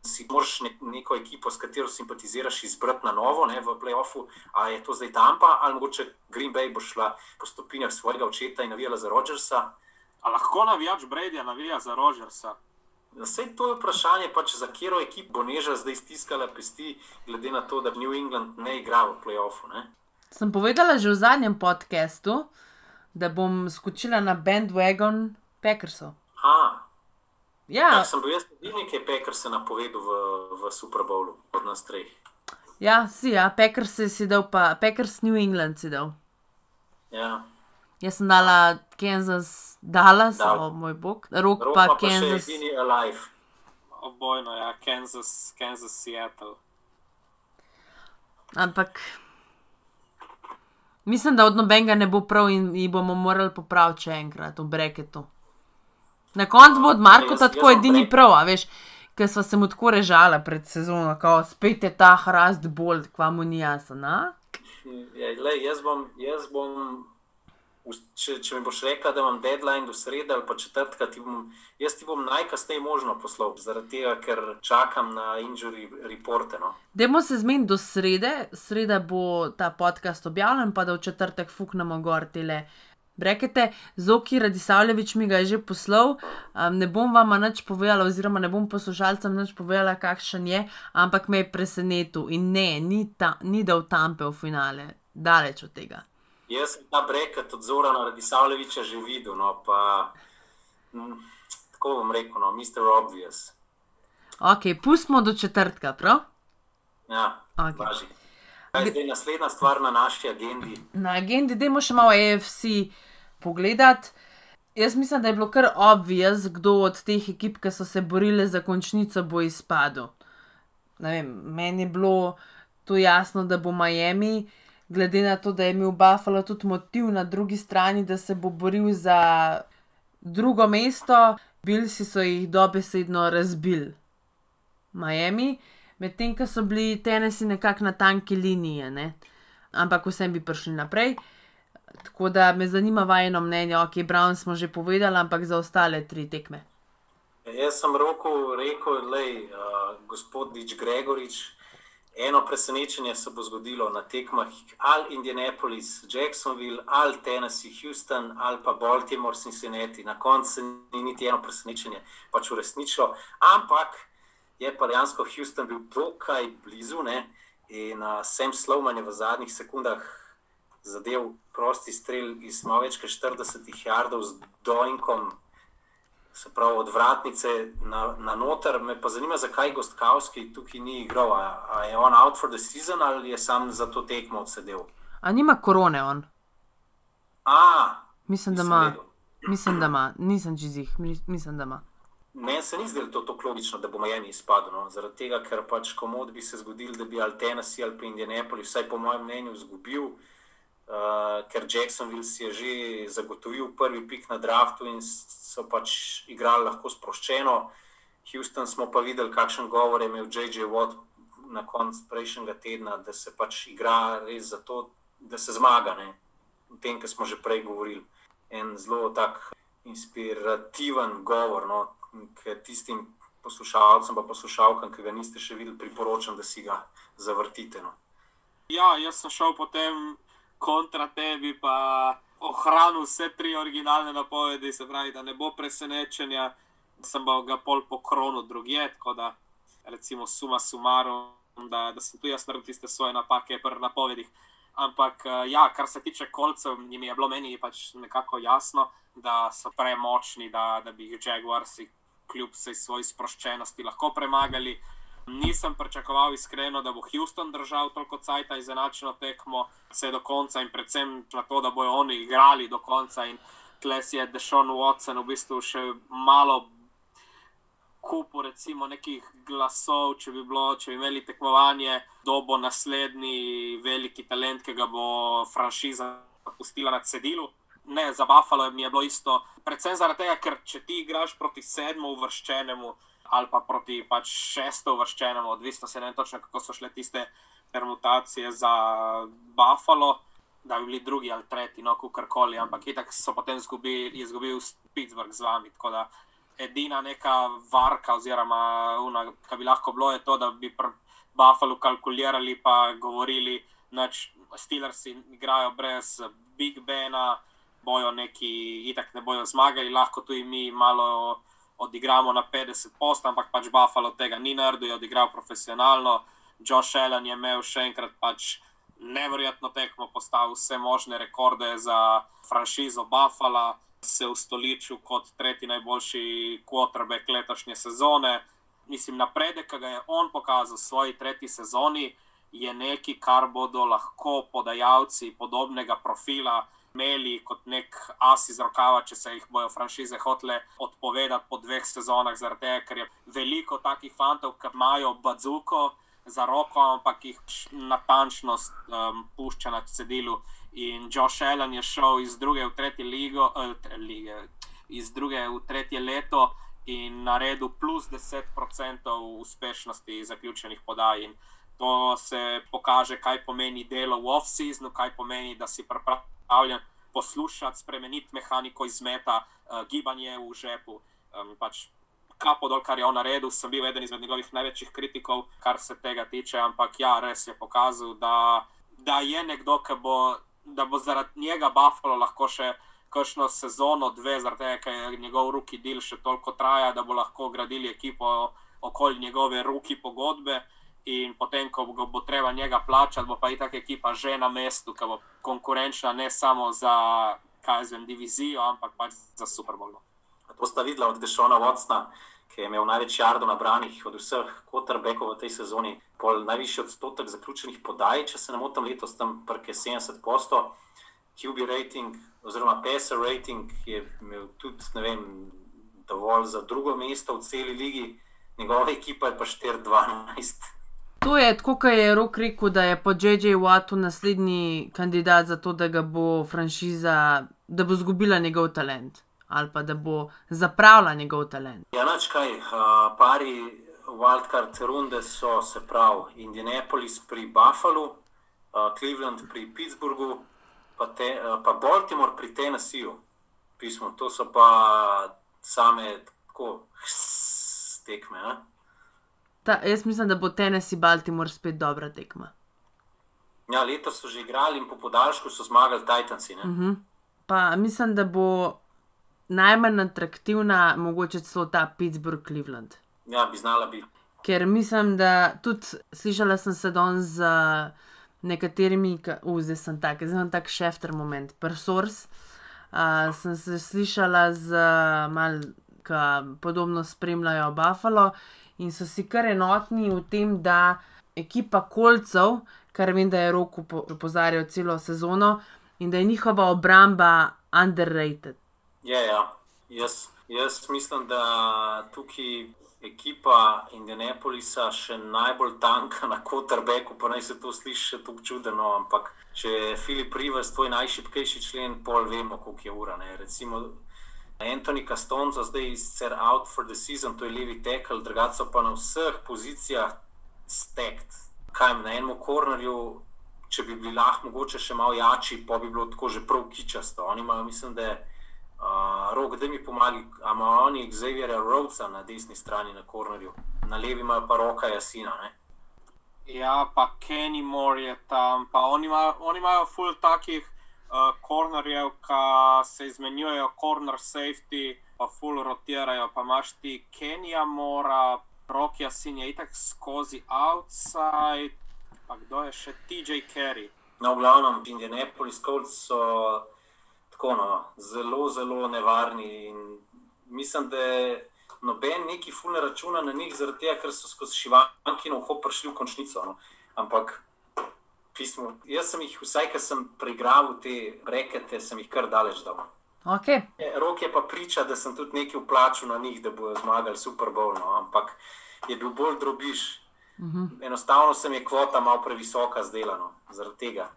si moraš ne, neko ekipo, s katero simpatiziraš, izbrati na novo ne, v playoffu. A je to zdaj Tampa ali mogoče Green Bay bo šla po stopinjah svojega očeta in navijala za Rodgersa? A lahko navijač Brady navija za Rodgersa? Vse to je vprašanje, pač, za katero ekipo bo Neža zdaj stiskala pesti, glede na to, da New England ne igra v playoffu. Ne? Sem povedala že v zadnjem podkastu, da bom skočila na bandwagon Packersov. A, Ja, tak sem bil jaz edini, ki je Packers se napovedal v, v Super Bowlu od nas treh. ja, si, ja, Packers je sedel, pa Packers New England sedel. Ja. Jaz sem dala Kansas, Dallas, Dal- o moj bog, rok pa pa, pa Kansas. edini alive. Obojno, ja, Kansas, Kansas Seattle. Ampak mislim, da od nobenega ne bo prav in jih bomo morali popraviti še enkrat v breketu. Na koncu bo od jaz tako edini prej- prav, veš. ker smo se mu tako režali pred sezono, ko spet je ta hrast bolj, kva mu ni jasen. a? Ja, lej, jaz bom, jaz bom če, če mi boš rekel, da imam deadline do sreda ali pa četrtka, ti bom, jaz ti bom najkasneje možno poslal, zaradi tega, ker čakam na injury reporte. No. Dajmo se zmeniti do srede, sreda bo ta podcast objavljen, pa da v četrtek fuknemo gor tele. Brekete, Zoki Radisavljevič mi ga je že poslal, um, ne bom vam nič povedala, oziroma ne bom poslušalcem nič povedala, kakšen je, ampak me je presenetil in ne, ni, ta, ni dal tampe v finale, daleč od tega. Jaz sem ta breket od Zorana Radisavljeviča že videl, no, pa mm, tako bom rekel, no, Mr. Obvious. Ok, pustimo do četrtka, prav? Ja, okay. važi. Kaj je zdaj naslednja stvar na naši agendi? Na agendi, dajmo še malo AFC pogledati. Jaz mislim, da je bilo kar obvious, kdo od teh ekip, ki so se borile za končnico, bo izpadel. Ne Vem, meni je bilo to jasno, da bo Miami, glede na to, da je imel Buffalo tudi motiv na drugi strani, da se bo boril za drugo mesto, Bilsi so jih dobesedno razbili. Miami, medtem ko so bili tenisi nekako na tanki liniji, ne? ampak vsem bi prišli naprej. Tako da me zanima vajeno mnenje, ok, Brown smo že povedali, ampak za ostale tri tekme. Jaz sem roko rekel, da je uh, gospod Dič Gregorič. Eno presenečenje se bo zgodilo na tekmah ali Indianapolis, Jacksonville, ali Tennessee, Houston, ali pa Baltimore, Cincinnati. Na koncu ni niti eno presenečenje pač uresničilo, ampak je pa dejansko Houston bil dokaj blizu ne? in uh, Sam Sloman je v zadnjih sekundah zadev prosti strel iz malo več kot 40 jardov z doinkom se pravi, od vratnice na, na noter. Me pa zanima, zakaj Gostkavski tukaj ni igral. A, a je on out for the season ali je sam za to tekmo odsedel? A nima korone on? A, Mislim, da ima. vedel. Mislim, da ima, nisem čizih, mislim, da ima. Meni se ni zdelo to tako logično, da bo Miami izpadel. No? Zaradi tega, ker pač komod bi se zgodil, da bi ali Tennessee ali pa Indianapolis, vsaj po mojem mnenju, izgubil. Uh, ker Jacksonville si je že zagotovil prvi pik na draftu in so pač igrali lahko sproščeno. Houston smo pa videli, kakšen govor je imel J.J. Watt na koncu prejšnjega tedna, da se pač igra res zato, da se zmaga. Ne? O tem, kar smo že prej govorili. En zelo tak inspirativen govor, no? ki tistim poslušalcem, pa poslušalkam, ki ga niste še videli, priporočam, da si ga zavrtite. No? Ja, jaz sem šel potem kontra tebi, pa ohranil vse tri originalne napovedi, se pravi, da ne bo presenečenja. Sem pa ga pol po kronu drugje, tako da recimo suma sumarum, da, da sem tu jaz naredil tiste svoje napake pri napovedih. Ampak eh, ja, kar se tiče kolcev, jim je bilo meni pač nekako jasno, da so premočni, da, da bi jih Jaguarsi kljub vsej svoji sproščenosti lahko premagali. Nisem pričakoval iskreno, da bo Houston držal toliko cajta izenačeno tekmo vse do konca in predvsem na to, da bojo oni igrali do konca. In tles je Dešon Watson v bistvu še malo kupu recimo nekih glasov, če bi, bilo, če bi imeli tekmovanje, kdo bo naslednji veliki talent, ki ga bo franšiza pustila na cedilu. Ne, za Buffalo mi je bilo isto, predvsem zaradi tega, ker če ti igraš proti sedmo uvrščenemu ali pa proti pač šesto uvrščenemu, odvisno se ne točno, kako so šle tiste permutacije za Buffalo, da bi bili drugi ali tretji, no, kakorkoli, ampak itak so potem zgubili, je izgubil Pittsburgh z vami. Tako da edina neka varka, oziroma kar bi lahko bilo, je to, da bi pri Buffalo kalkulirali pa govorili, da Steelersi igrajo brez Big Bena, bojo neki, itak ne bojo zmagali, lahko tu in mi malo odigramo na 50 post, ampak pač Buffalo tega ni naredil, je odigral profesionalno. Josh Allen je imel še enkrat pač nevrjetno tekmo, postavil vse možne rekorde za franšizo Buffalo se ustoličil kot tretji najboljši quarterback letošnje sezone. Mislim, napredek, ki ga je on pokazal v svoji tretji sezoni, je nekaj, kar bodo lahko podajalci podobnega profila imeli kot nek as iz rokava, če se jih bojo franšize hotele odpovedati po dveh sezonah, zaradi tega, ker je veliko takih fantov, ki imajo bazuko za roko, ampak jih natančnost um, pušča na cedilu. In Josh Allen je šel iz druge v tretje ligo, eh, lige, iz druge v tretje leto in naredil plus 10% uspešnosti zaključenih podaj. In to se pokaže, kaj pomeni delo v off-seasonu, kaj pomeni, da si pripravljen poslušati, spremeniti mehaniko izmeta, uh, gibanje v žepu. Um, pač kapo dol, kar je on naredil, sem bil eden izmed njegovih največjih kritikov, kar se tega tiče. Ampak ja, res je pokazal, da, da je nekdo, ki bo, da bo zaradi njega Buffalo lahko še kakšno sezono, dve, zaradi tega, ker je njegov ruki del še toliko traja, da bo lahko gradili ekipo okoli njegove ruki pogodbe. In potem, ko bo, bo treba njega plačati, bo pa i tako ekipa že na mestu, ki bo konkurenčna ne samo za KSM divizijo, ampak pač za Super Bowl. To sta videla od Dešona Watsona, ki je imel največ jardo nabranih od vseh quarterbackov v tej sezoni, pol najvišji odstotek zaključenih podaj, če se ne motim, letos tam prke 70 posto. QB rating, oziroma PSR rating, je imel tudi vem, dovolj za drugo mesto v celi ligi, njegova ekipa je pa 4-12. To je tako, kot je Rok rekel, da je po J.J. Wattu naslednji kandidat za to, da ga bo franšiza, da bo izgubila njegov talent ali pa da bo zapravila njegov talent. Ja, noč kaj, uh, pari wildcard runde so se pravi Indianapolis pri Buffalu, uh, Cleveland pri Pittsburghu, pa, te, uh, pa Baltimore pri Tennesseeju. Pismo, to so pa same tako tekme. Ne? Ta, jaz mislim, da bo Tennessee Baltimore spet dobra tekma. Ja, letos so že igrali in po podaljšku so zmagali Titansi. Uh -huh. Pa mislim, da bo najmanj atraktivna, mogoče celo ta Pittsburgh Cleveland. Ja, bi znala biti. Ker mislim, da tudi slišala sem se danes z nekaterimi, zdaj sem tak, zdaj sem tak šefter moment, persors. Uh, sem se slišala z mal, ki podobno spremljajo Buffalo in so si kar enotni v tem, da ekipa kolcev, kar vem, da je roko opozarjal celo sezono, in da je njihova obramba underrated. Ja, ja. Jaz, jaz mislim, da tukaj ekipa Indianapolisa še najbolj tanka na Kotarbeku, pa naj se to sliši še tako čudno, ampak če je Filip Rivers tvoj najšipkejši člen, pol vemo, koliko je ura. Ne. Recimo Anthony Castonzo zdaj je sicer out for the season, to je levi tekel, drugače pa na vseh pozicijah stekt. Kaj na enem kornerju, če bi bili lahko mogoče še malo jači, pa bi bilo tako že prav kičasto. Oni imajo, mislim, da je uh, rok, da mi pomaga, ima oni Xavierja Rhodesa na desni strani na kornerju, na levi imajo pa roka Jasina. Ne? Ja, pa Kenny Moore je tam, pa oni imajo, oni imajo full takih kornerjev, uh, ki se izmenjujejo, corner safety, pa full rotirajo. Pa imaš ti Kenija mora, Rokija sin je itak skozi outside, pa kdo je še TJ Kerry. No, v glavnem, Indianapolis Colts so tako no, zelo, zelo nevarni. Mislim, da noben neki fulne računa na njih, zaradi tega, ker so skozi šivanki na uho prišli v končnico. No. Ampak pismo. Jaz sem jih, vsaj kar sem preigral te brekete, sem jih kar daleč dal. Okay. Rok je pa priča, da sem tudi nekaj vplačal na njih, da bodo zmagali super bolno, ampak je bil bolj drobiš. Uh mhm. -huh. Enostavno se mi je kvota malo previsoka zdelana, zaradi tega.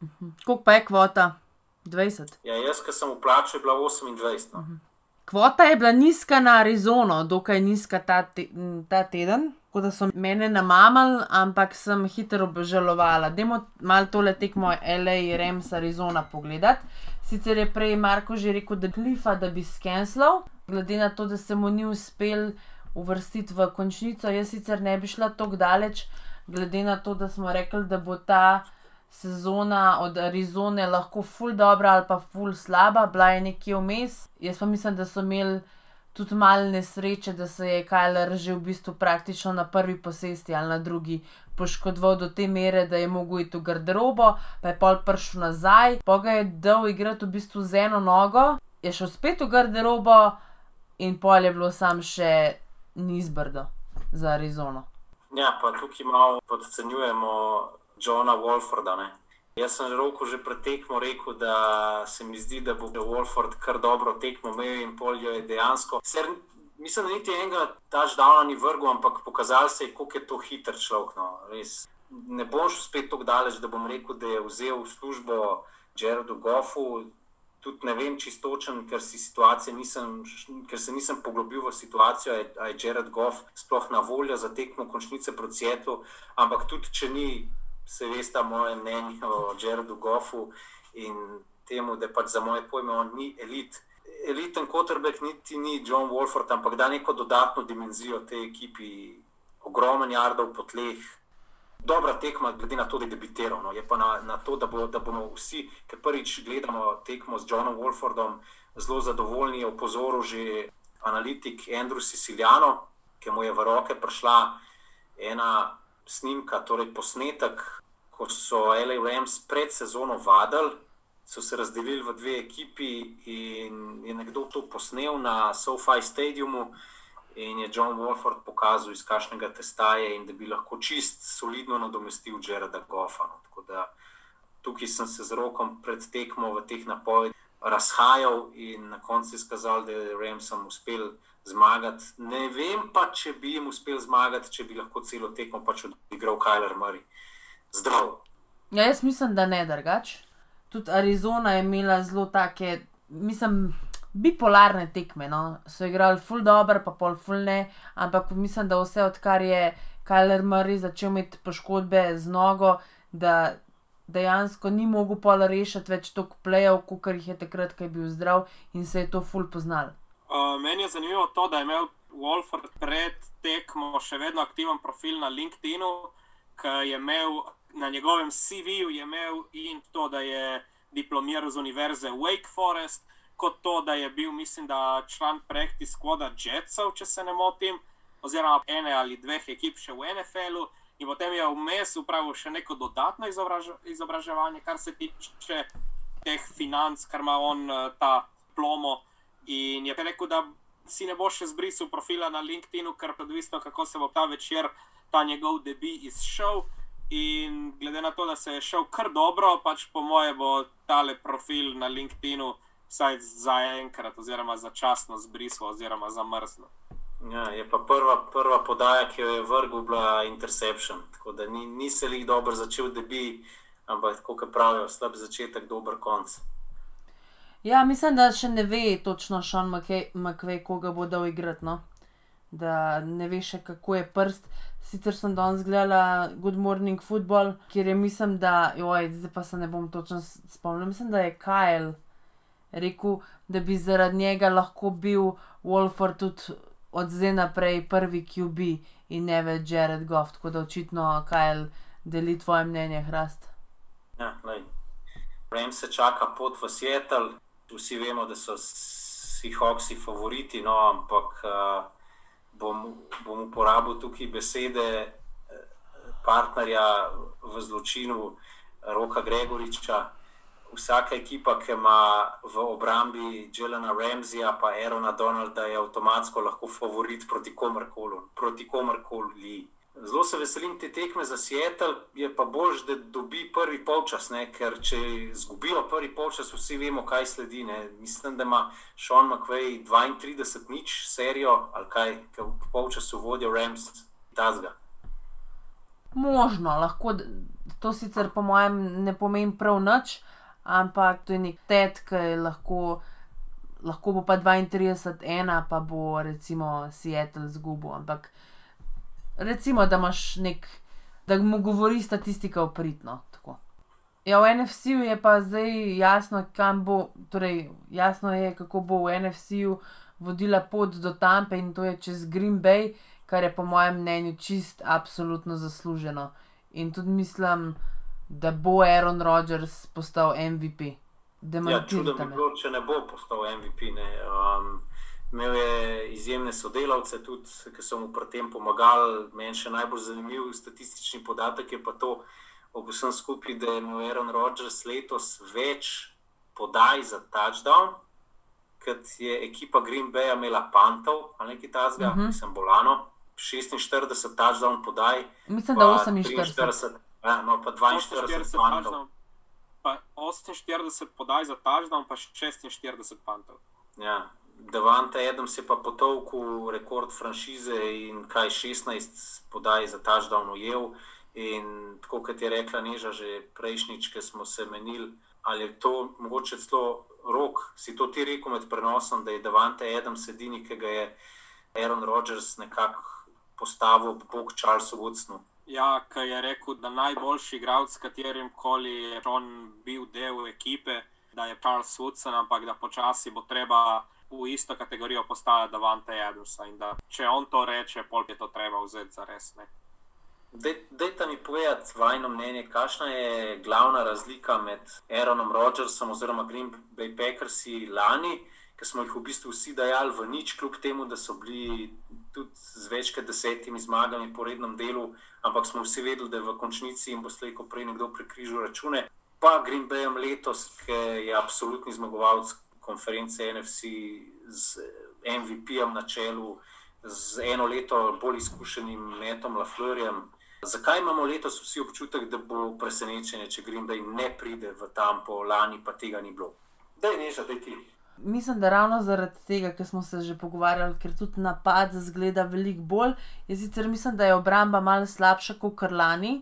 Uh -huh. Koliko pa je kvota? 20. Ja, jaz, ki sem vplačal, je bila 28. No. Uh -huh. Kvota je bila nizka na Arizono, dokaj nizka ta, te, ta teden tako da so mene namamali, ampak sem hitro obžalovala. Demo malo tole tekmo L.A. Rems Arizona pogledati. Sicer je prej Marko že rekel, da klifa, da bi skenslal, glede na to, da se mu ni uspel uvrstiti v končnico. Jaz sicer ne bi šla tako daleč, glede na to, da smo rekli, da bo ta sezona od Arizone lahko full dobra ali pa full slaba, bila je nekje vmes. Jaz pa mislim, da so imeli tudi malo nesreče, da se je Kajler že v bistvu praktično na prvi posesti ali na drugi poškodoval do te mere, da je mogel iti v garderobo, pa je pol prišel nazaj, pa ga je dal igrati v bistvu z eno nogo, je šel spet v garderobo in pol je bilo sam še nizbrdo za Arizono. Ja, pa tukaj malo podcenjujemo Johna Wolforda. Ne? Jaz sem že roko že pretekmo rekel, da se mi zdi, da bo Wolford kar dobro tekmo imel in poljo je dejansko. Ser, mislim, da niti enega davna ni vrgel, ampak pokazal se je, koliko je to hiter človek. No. Ne bom šel spet tako daleč, da bom rekel, da je vzel službo Jaredu Goffu. tudi ne vem čistočen, ker, nisem, ker se nisem poglobil v situacijo, ali je Jared Goff sploh na voljo za tekmo končnice proti Svetlu. Ampak tudi, če ni, se veste, moje mnenje o Jaredu Goffu in temu, da pač za moje pojme on ni elit. Eliten quarterback niti ni John Wolford, ampak da neko dodatno dimenzijo tej ekipi, ogromen jardov po tleh, dobra tekma, glede na to, da je debitiral. No. Je pa na, na to, da, bo, da bomo vsi, ki prvič gledamo tekmo z Johnom Wolfordom, zelo zadovoljni. Opozoril že analitik Andrew Siciliano, ki mu je v roke prišla ena snimka, torej posnetek, ko so L.A. Rams pred sezono vadili. So se razdelili v dve ekipi, in je nekdo to posnel na SoFi stadiumu, in je John Wolford pokazal, iz kakšnega testa je in da bi lahko čist solidno nadomestil Jareda Goffa. No. Tukaj sem se z rokom pred tekmo v teh napovedih razhajal in na koncu izkazal, da je Ramsom uspel zmagati. Ne vem pa, če bi jim uspel zmagati, če bi lahko celo tekmo pač odigral Kajler Murray. Zdrav. Ja, jaz mislim, da ne drugač. Tudi Arizona je imela zelo take, mislim, bipolarne tekme. No. So igrali full dobro, pa pol full ne, ampak mislim, da vse odkar je Kajler Murray začel imeti poškodbe z nogo, da dejansko ni mogel pol rešiti več toliko plejev, kot jih je takrat, ko je bil zdrav in se je to full poznal. Uh, meni je zanimivo to, da je imel Wolford pred tekmo še vedno aktiven profil na LinkedIn-u, ki je imel na njegovem CV-ju in to, da je diplomiral z univerze Wake Forest kot to, da je bil, mislim, da član projekta Skoda Jetsov, če se ne motim, oziroma ene ali dveh ekip še v NFL-u. In potem je vmes upravil še neko dodatno izobraž izobraževanje, kar se tiče teh financ, kar ima on eh, ta plomo. In je rekel, da si ne bo še zbrisal profila na LinkedIn-u, ker je odvisno, kako se bo ta večer ta njegov debi izšel. In glede na to, da se je šel kar dobro, pač po moje bo tale profil na LinkedIn-u vsaj za enkrat, oziroma začasno zbrisal, oziroma zamrznil. Ja, je pa prva, prva podaja, ki jo je vrgel, bila interception. Tako da ni, ni se jih dobro začel, da bi, ampak kot pravijo, slab začetek, dober konc. Ja, mislim, da še ne ve točno Sean McVay, koga bo dal igrati. No? Da ne ve še, kako je prst. Sicer sem danes gledala Good Morning Football, kjer je mislim, da, oj, zdaj pa se ne bom točno spomnil, mislim, da je Kyle rekel, da bi zaradi njega lahko bil Wolford tudi od zdaj naprej prvi QB in ne več Jared Goff. Tako da očitno, kaj deli tvoje mnenje, Hrast. Ja, Rem se čaka pot v Seattle, vsi vemo, da so Seahawksi favoriti, no, ampak uh, bom, bom uporabil tukaj besede eh, partnerja v zločinu Roka Gregoriča vsaka ekipa, ki ima v obrambi Jelena Ramsija, pa Aerona Donalda, je avtomatsko lahko favorit proti komorkoli. Proti komorkoli. Zelo se veselim te tekme za Seattle, je pa bolj, da dobi prvi polčas, ne? ker če izgubijo prvi polčas, vsi vemo, kaj sledi. Ne? Mislim, da ima Sean McVay 32 nič serijo ali kaj, ki v polčasu vodijo Rams Tazga. Možno, lahko to sicer po mojem ne pomeni prav nič ampak to je nek tet, ki je lahko, lahko bo pa 32, ena pa bo recimo Seattle zgubo. Ampak recimo, da imaš nek, da mu govori statistika opritno. Ja, v NFC-ju je pa zdaj jasno, kam bo, torej jasno je, kako bo v NFC-ju vodila pot do Tampe in to je čez Green Bay, kar je po mojem mnenju čist absolutno zasluženo. In tudi mislim, da da bo Aaron Rodgers postal MVP. Ja, čudno bi bilo, če ne bo postal MVP. Ne. Um, imel je izjemne sodelavce, tudi ki so mu pri tem pomagali. Meni še najbolj zanimiv statistični podatek je pa to, ob vsem skupaj, da je imel Aaron Rodgers letos več podaj za touchdown, kot je ekipa Green Bay imela pantov ali nekaj tasga, uh -huh. mislim, bolano. 46 touchdown podaj. Mislim, da 48. Ja, no, pa 42 pantov. Pa 48 podaj za touchdown, pa 46 pantov. Ja. Devante Adams je pa potovku rekord franšize in kaj 16 podaj za touchdown ujel. In tako kot je rekla Neža že prejšnjič, ki smo se menili, ali je to mogoče celo rok, si to ti rekel med prenosom, da je Davante Adams edini, ki ga je Aaron Rodgers nekako postavil ob bok Charlesu Woodsonu. Ja, ki je rekel, da najboljši igralec, s katerim koli je on bil del ekipe, da je Charles Woodson, ampak da počasi bo treba v isto kategorijo postaviti Davante Adamsa da če on to reče, pol je to treba vzeti za res. Ne? Dajte mi povedati vajno mnenje, kakšna je glavna razlika med Aaronom Rodgersom oziroma Green Bay Packersi lani, ki smo jih v bistvu vsi dajali v nič, kljub temu, da so bili tudi z več kot desetimi zmagami po rednem delu, ampak smo vsi vedeli, da je v končnici in bo slej, ko prej nekdo prekrižil račune. Pa Green Bayem letos, ki je absolutni zmagovalec konference NFC z MVP-jem na čelu, z eno leto bolj izkušenim Metom Lafleurjem. Zakaj imamo letos vsi občutek, da bo presenečenje, če Green Bay ne pride v Tampo, lani pa tega ni bilo? Da je neža, da je ti. Mislim, da ravno zaradi tega, ker smo se že pogovarjali, ker tudi napad zgleda veliko bolj. Jaz sicer mislim, da je obramba malo slabša kot lani,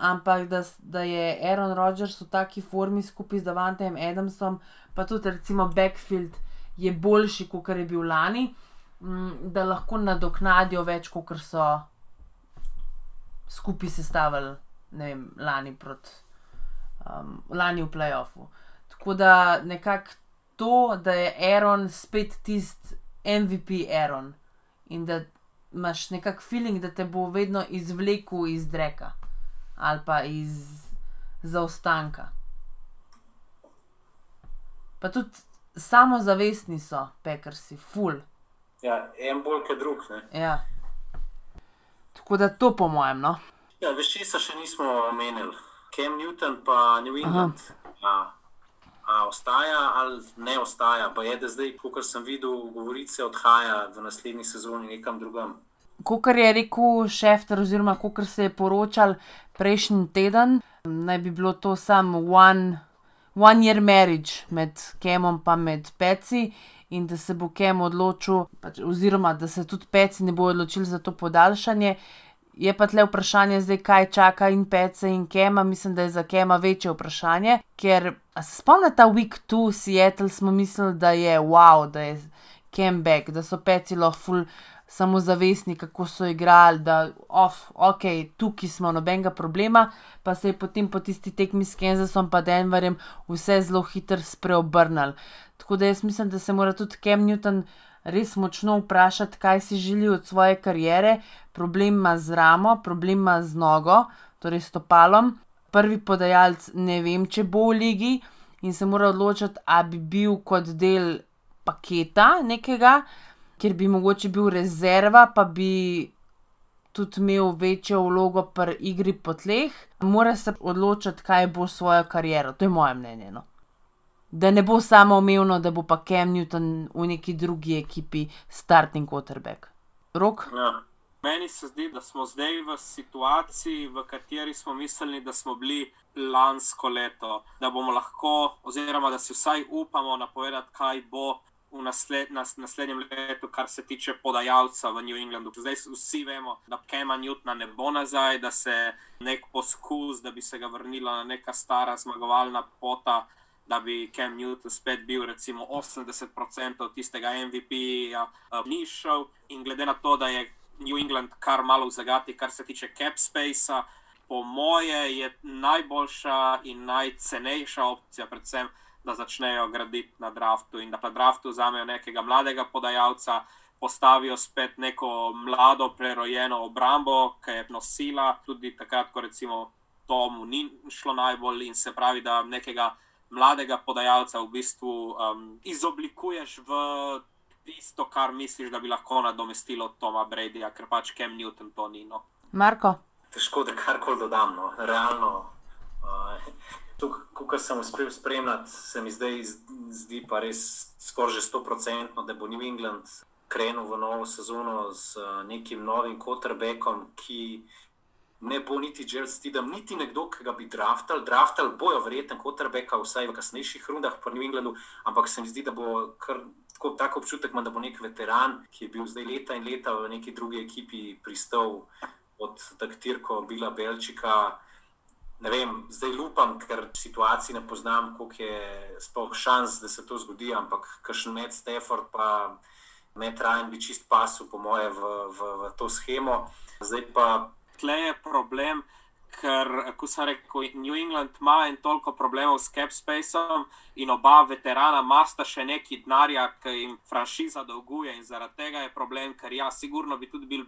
ampak da, da je Aaron Rodgers v taki formi skupaj z Davantejem Adamsom, pa tudi recimo Backfield je boljši, kot je bil lani, da lahko nadoknadijo več, kot so skupaj sestavili, vem, lani, proti, um, lani v playoffu. Tako da nekako to, da je Aaron spet tisti MVP Aaron in da imaš nekakšen feeling, da te bo vedno izvlekel iz dreka ali pa iz zaostanka. Pa tudi samozavestni so, pekarsi, full. Ja, en bolj kot drug. Ja. Tako da to po mojem. No? Ja, veš, če se še nismo omenili, Cam Newton pa New England. A, a ostaja ali ne ostaja? Pa je, da zdaj, kot sem videl, govorice odhaja v naslednji sezoni nekam drugam. Kot je rekel Šefter, oziroma kot se je poročal prejšnji teden, naj bi bilo to samo one, one year marriage med Kemom in med Peci, in da se bo Kem odločil, pač, oziroma da se tudi Peci ne bo odločil za to podaljšanje. Je pa tle vprašanje, zdaj, kaj čaka in Pece in Kema. Mislim, da je za Kema večje vprašanje, ker se spomnite, ta week two Seattle smo mislili, da je wow, da je Kem back, da so Peci lahko full samozavestni, kako so igrali, da off, ok, tukaj smo nobenega problema, pa se je potem po tisti tekmi s Kansasom in Denverjem vse zelo hitro spreobrnili. Tako da jaz mislim, da se mora tudi Cam Newton res močno vprašati, kaj si želi od svoje kariere. Problem ima z ramo, problem ima z nogo, torej stopalom. Prvi podajalec ne vem, če bo v ligi in se mora odločiti, ali bi bil kot del paketa nekega kjer bi mogoče bil rezerva, pa bi tudi imel večjo vlogo pri igri po tleh, mora se odločiti, kaj bo svojo kariero. To je moje mnenje. No. Da ne bo samo umevno, da bo pa Cam Newton v neki drugi ekipi starting quarterback. Rok? Ja. Meni se zdi, da smo zdaj v situaciji, v kateri smo mislili, da smo bili lansko leto, da bomo lahko, oziroma da si vsaj upamo napovedati, kaj bo v nasled, nas, naslednjem letu, kar se tiče podajalca v New Englandu. Zdaj vsi vemo, da Kema Newtona ne bo nazaj, da se nek poskus, da bi se ga vrnila na neka stara zmagovalna pota. Da bi Cam Newton spet bil, recimo, 80% tistega MVP-ja, uh, ni šel. In glede na to, da je New England kar malo v zagati, kar se tiče cap space, po moje je najboljša in najcenejša opcija, predvsem da začnejo graditi na draftu in da pa draftu vzamejo nekega mladega podajalca, postavijo spet neko mlado, prerojeno obrambo, ki je nosila tudi takrat, ko recimo tomu ni šlo najbolj in se pravi, da nekega mladega podajalca v bistvu um, izoblikuješ v tisto, kar misliš, da bi lahko nadomestilo Toma Bradyja, ker pač Kem Newton to ni. No. Marko. Težko da karkoli dodam, no. realno. Uh, Ko sem uspel spremljati, se mi zdaj zdi pa res skoraj že 100%, da bo New England krenil v novo sezono z uh, nekim novim quarterbackom, ki ne bo niti Jel Stidham, niti nekdo, ki ga bi draftal. Draftal bojo verjetno quarterbacka, vsaj v kasnejših rundah po New Englandu, ampak se mi zdi, da bo kar tako, tako občutek, da bo nek veteran, ki je bil zdaj leta in leta v neki drugi ekipi pristal od taktirko Bila Belčika ne vem, zdaj upam, ker situacij ne poznam, koliko je sploh šans, da se to zgodi, ampak kakšen med Stafford pa med Ryan bi čist pasu, po moje, v, v, v to schemo. Zdaj pa. Tle je problem, ker, kot sem rekel, New England ima in toliko problemov s Capspaceom in oba veterana masta še neki denarja, ki jim franšiza dolguje in zaradi tega je problem, ker ja, sigurno bi tudi bil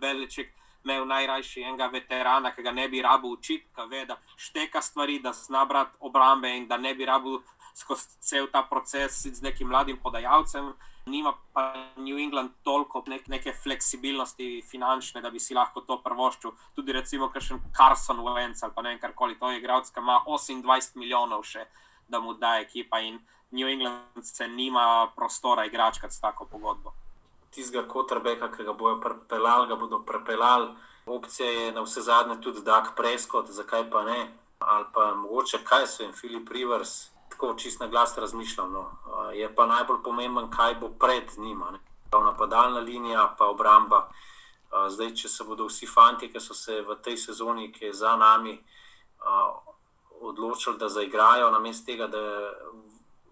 Imel najrajši enega veterana, ki ga ne bi rabil učiti, ki ve, da šteka stvari, da zna brati obrambe in da ne bi rabil skozi cel ta proces z nekim mladim podajalcem. Nima pa New England toliko nek neke fleksibilnosti finančne, da bi si lahko to prvoščil. Tudi recimo, kar še Carson Wentz ali pa ne vem karkoli, to je igralec, ki ima 28 milijonov še, da mu da ekipa in New England se nima prostora igračkati s tako pogodbo tistega kotrbeka, ki ga bodo prepeljali, ga bodo prepeljali. Opcija je na vse zadnje tudi Dak Preskot, zakaj pa ne. Ali pa mogoče kaj so jim Filip Rivers, tako čist na glas razmišljam. No. Je pa najbolj pomemben, kaj bo pred njima. Napadalna linija, pa obramba. Zdaj, če se bodo vsi fanti, ki so se v tej sezoni, ki je za nami, odločili, da zaigrajo, namesto tega, da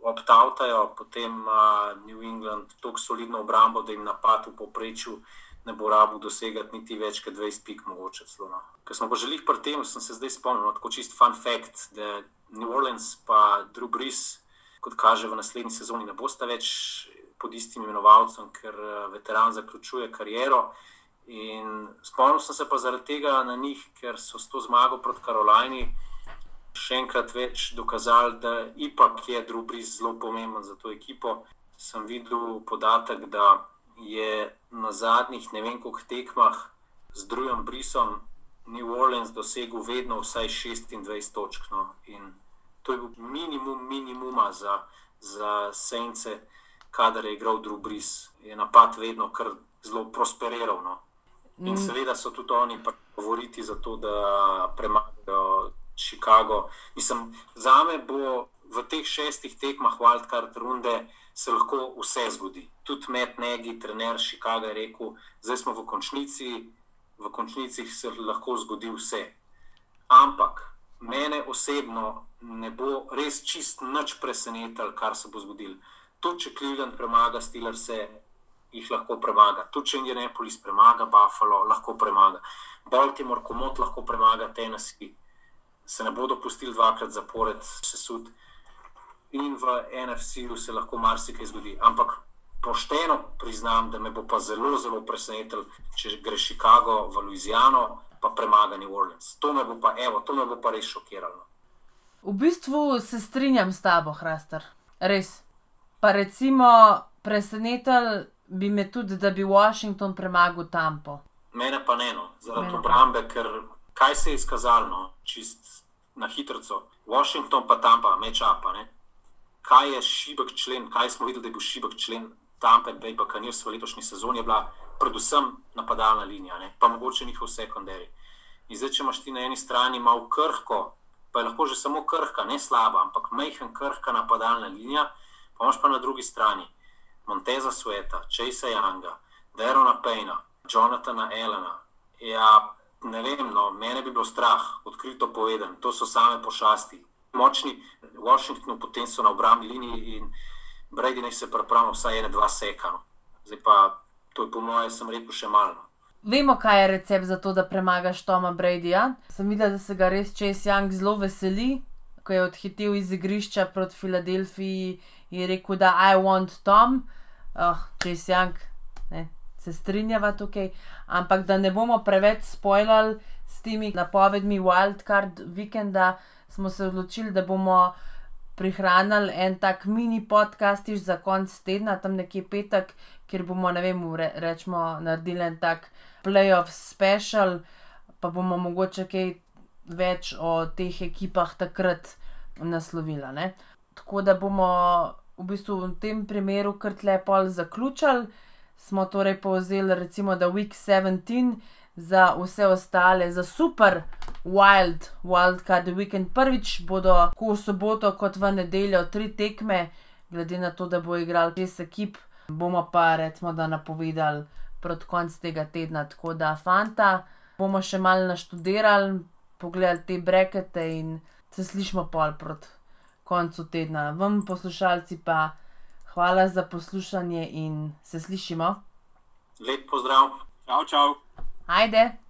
optautajo, potem ima New England tako solidno obrambo, da jim napad v povprečju ne bo rabo dosegati niti več kot 20 pik, mogoče celo. No. Ker smo pa želeli pri tem, sem se zdaj spomnil, no, tako čist fun fact, da New Orleans pa Drew Brees, kot kaže v naslednji sezoni, ne bosta več pod istim imenovalcem, ker veteran zaključuje kariero. In spomnil sem se pa zaradi tega na njih, ker so s to zmago proti Karolini še enkrat več dokazali, da ipak je Drubris zelo pomemben za to ekipo. Sem videl podatek, da je na zadnjih ne vem koliko tekmah z drugim Brisom New Orleans dosegel vedno vsaj 26 točk. No. In to je bil minimum minimuma za, za Sence, kadar je igral Drubris. Je napad vedno kar zelo prosperiral. No. In mm. seveda so tudi oni govoriti za to, da premagajo Chicago. Mislim, za me bo v teh šestih tekmah Wildcard runde se lahko vse zgodi. Tudi med neki, trener Chicago je rekel, zdaj smo v končnici, v končnici se lahko zgodi vse. Ampak mene osebno ne bo res čist nič presenetilo, kar se bo zgodilo. Tudi če Cleveland premaga Steelers, jih lahko premaga. Tudi če Indianapolis premaga Buffalo, lahko premaga. Baltimore, komot lahko premaga Tennessee se ne bodo pustili dvakrat zapored sesud, in v NFC-ju se lahko marsikaj zgodi. Ampak pošteno priznam, da me bo pa zelo, zelo presenetil, če gre Chicago v Louisiano, pa premaga New Orleans. To me bo pa, evo, to me bo pa res šokiralo. V bistvu se strinjam s tabo, Hrastar. Res. Pa recimo, presenetil bi me tudi, da bi Washington premagal Tampo. Mene pa ne, no, zaradi obrambe, ker kaj se je izkazalo, no, čist na hitro. Washington pa tam pa mečapa. Kaj je šibek člen, kaj smo videli, da je bil šibek člen Tampa Bay, pa kar v letošnji sezoni je bila predvsem napadalna linija, ne? pa mogoče njihov sekundari. In zdaj, če imaš ti na eni strani malo krhko, pa je lahko že samo krhka, ne slaba, ampak mehen krhka napadalna linija, pa imaš pa na drugi strani Monteza Sveta, Chase Younga, Derona Payna, Jonathana Elena. Ja, ne vem, no, mene bi bilo strah, odkrito povedan, to so same pošasti. Močni Washington, potem so na obrambni liniji in Brady naj se pripravlja vsaj ene, dva sekano. Zdaj pa to je po mojem, sem rekel, še malo. No. Vemo, kaj je recept za to, da premagaš Toma Bradyja. Sem videl, da se ga res Chase Young zelo veseli, ko je odhitel iz igrišča proti Filadelfiji in rekel, da I want Tom. Oh, Chase Young, ne, se strinjava tukaj, ampak da ne bomo preveč spoilali s temi napovedmi Wildcard vikenda, smo se odločili, da bomo prihranili en tak mini podcast za konec tedna, tam nekje petek, kjer bomo, ne vem, re, rečemo, naredili en tak playoff special, pa bomo mogoče kaj več o teh ekipah takrat naslovili. Tako da bomo v bistvu v tem primeru kar lepo zaključili smo torej povzeli, recimo, da Week 17 za vse ostale, za super Wild, Wildcard Weekend. Prvič bodo tako v soboto kot v nedeljo tri tekme, glede na to, da bo igral šest ekip, bomo pa recimo, da napovedali proti koncu tega tedna. Tako da, fanta, bomo še malo naštudirali. pogledali te brekete in se slišimo pol proti koncu tedna. Vam, poslušalci, pa hvala za poslušanje in se slišimo. Lep pozdrav. Čau, čau. Ajde!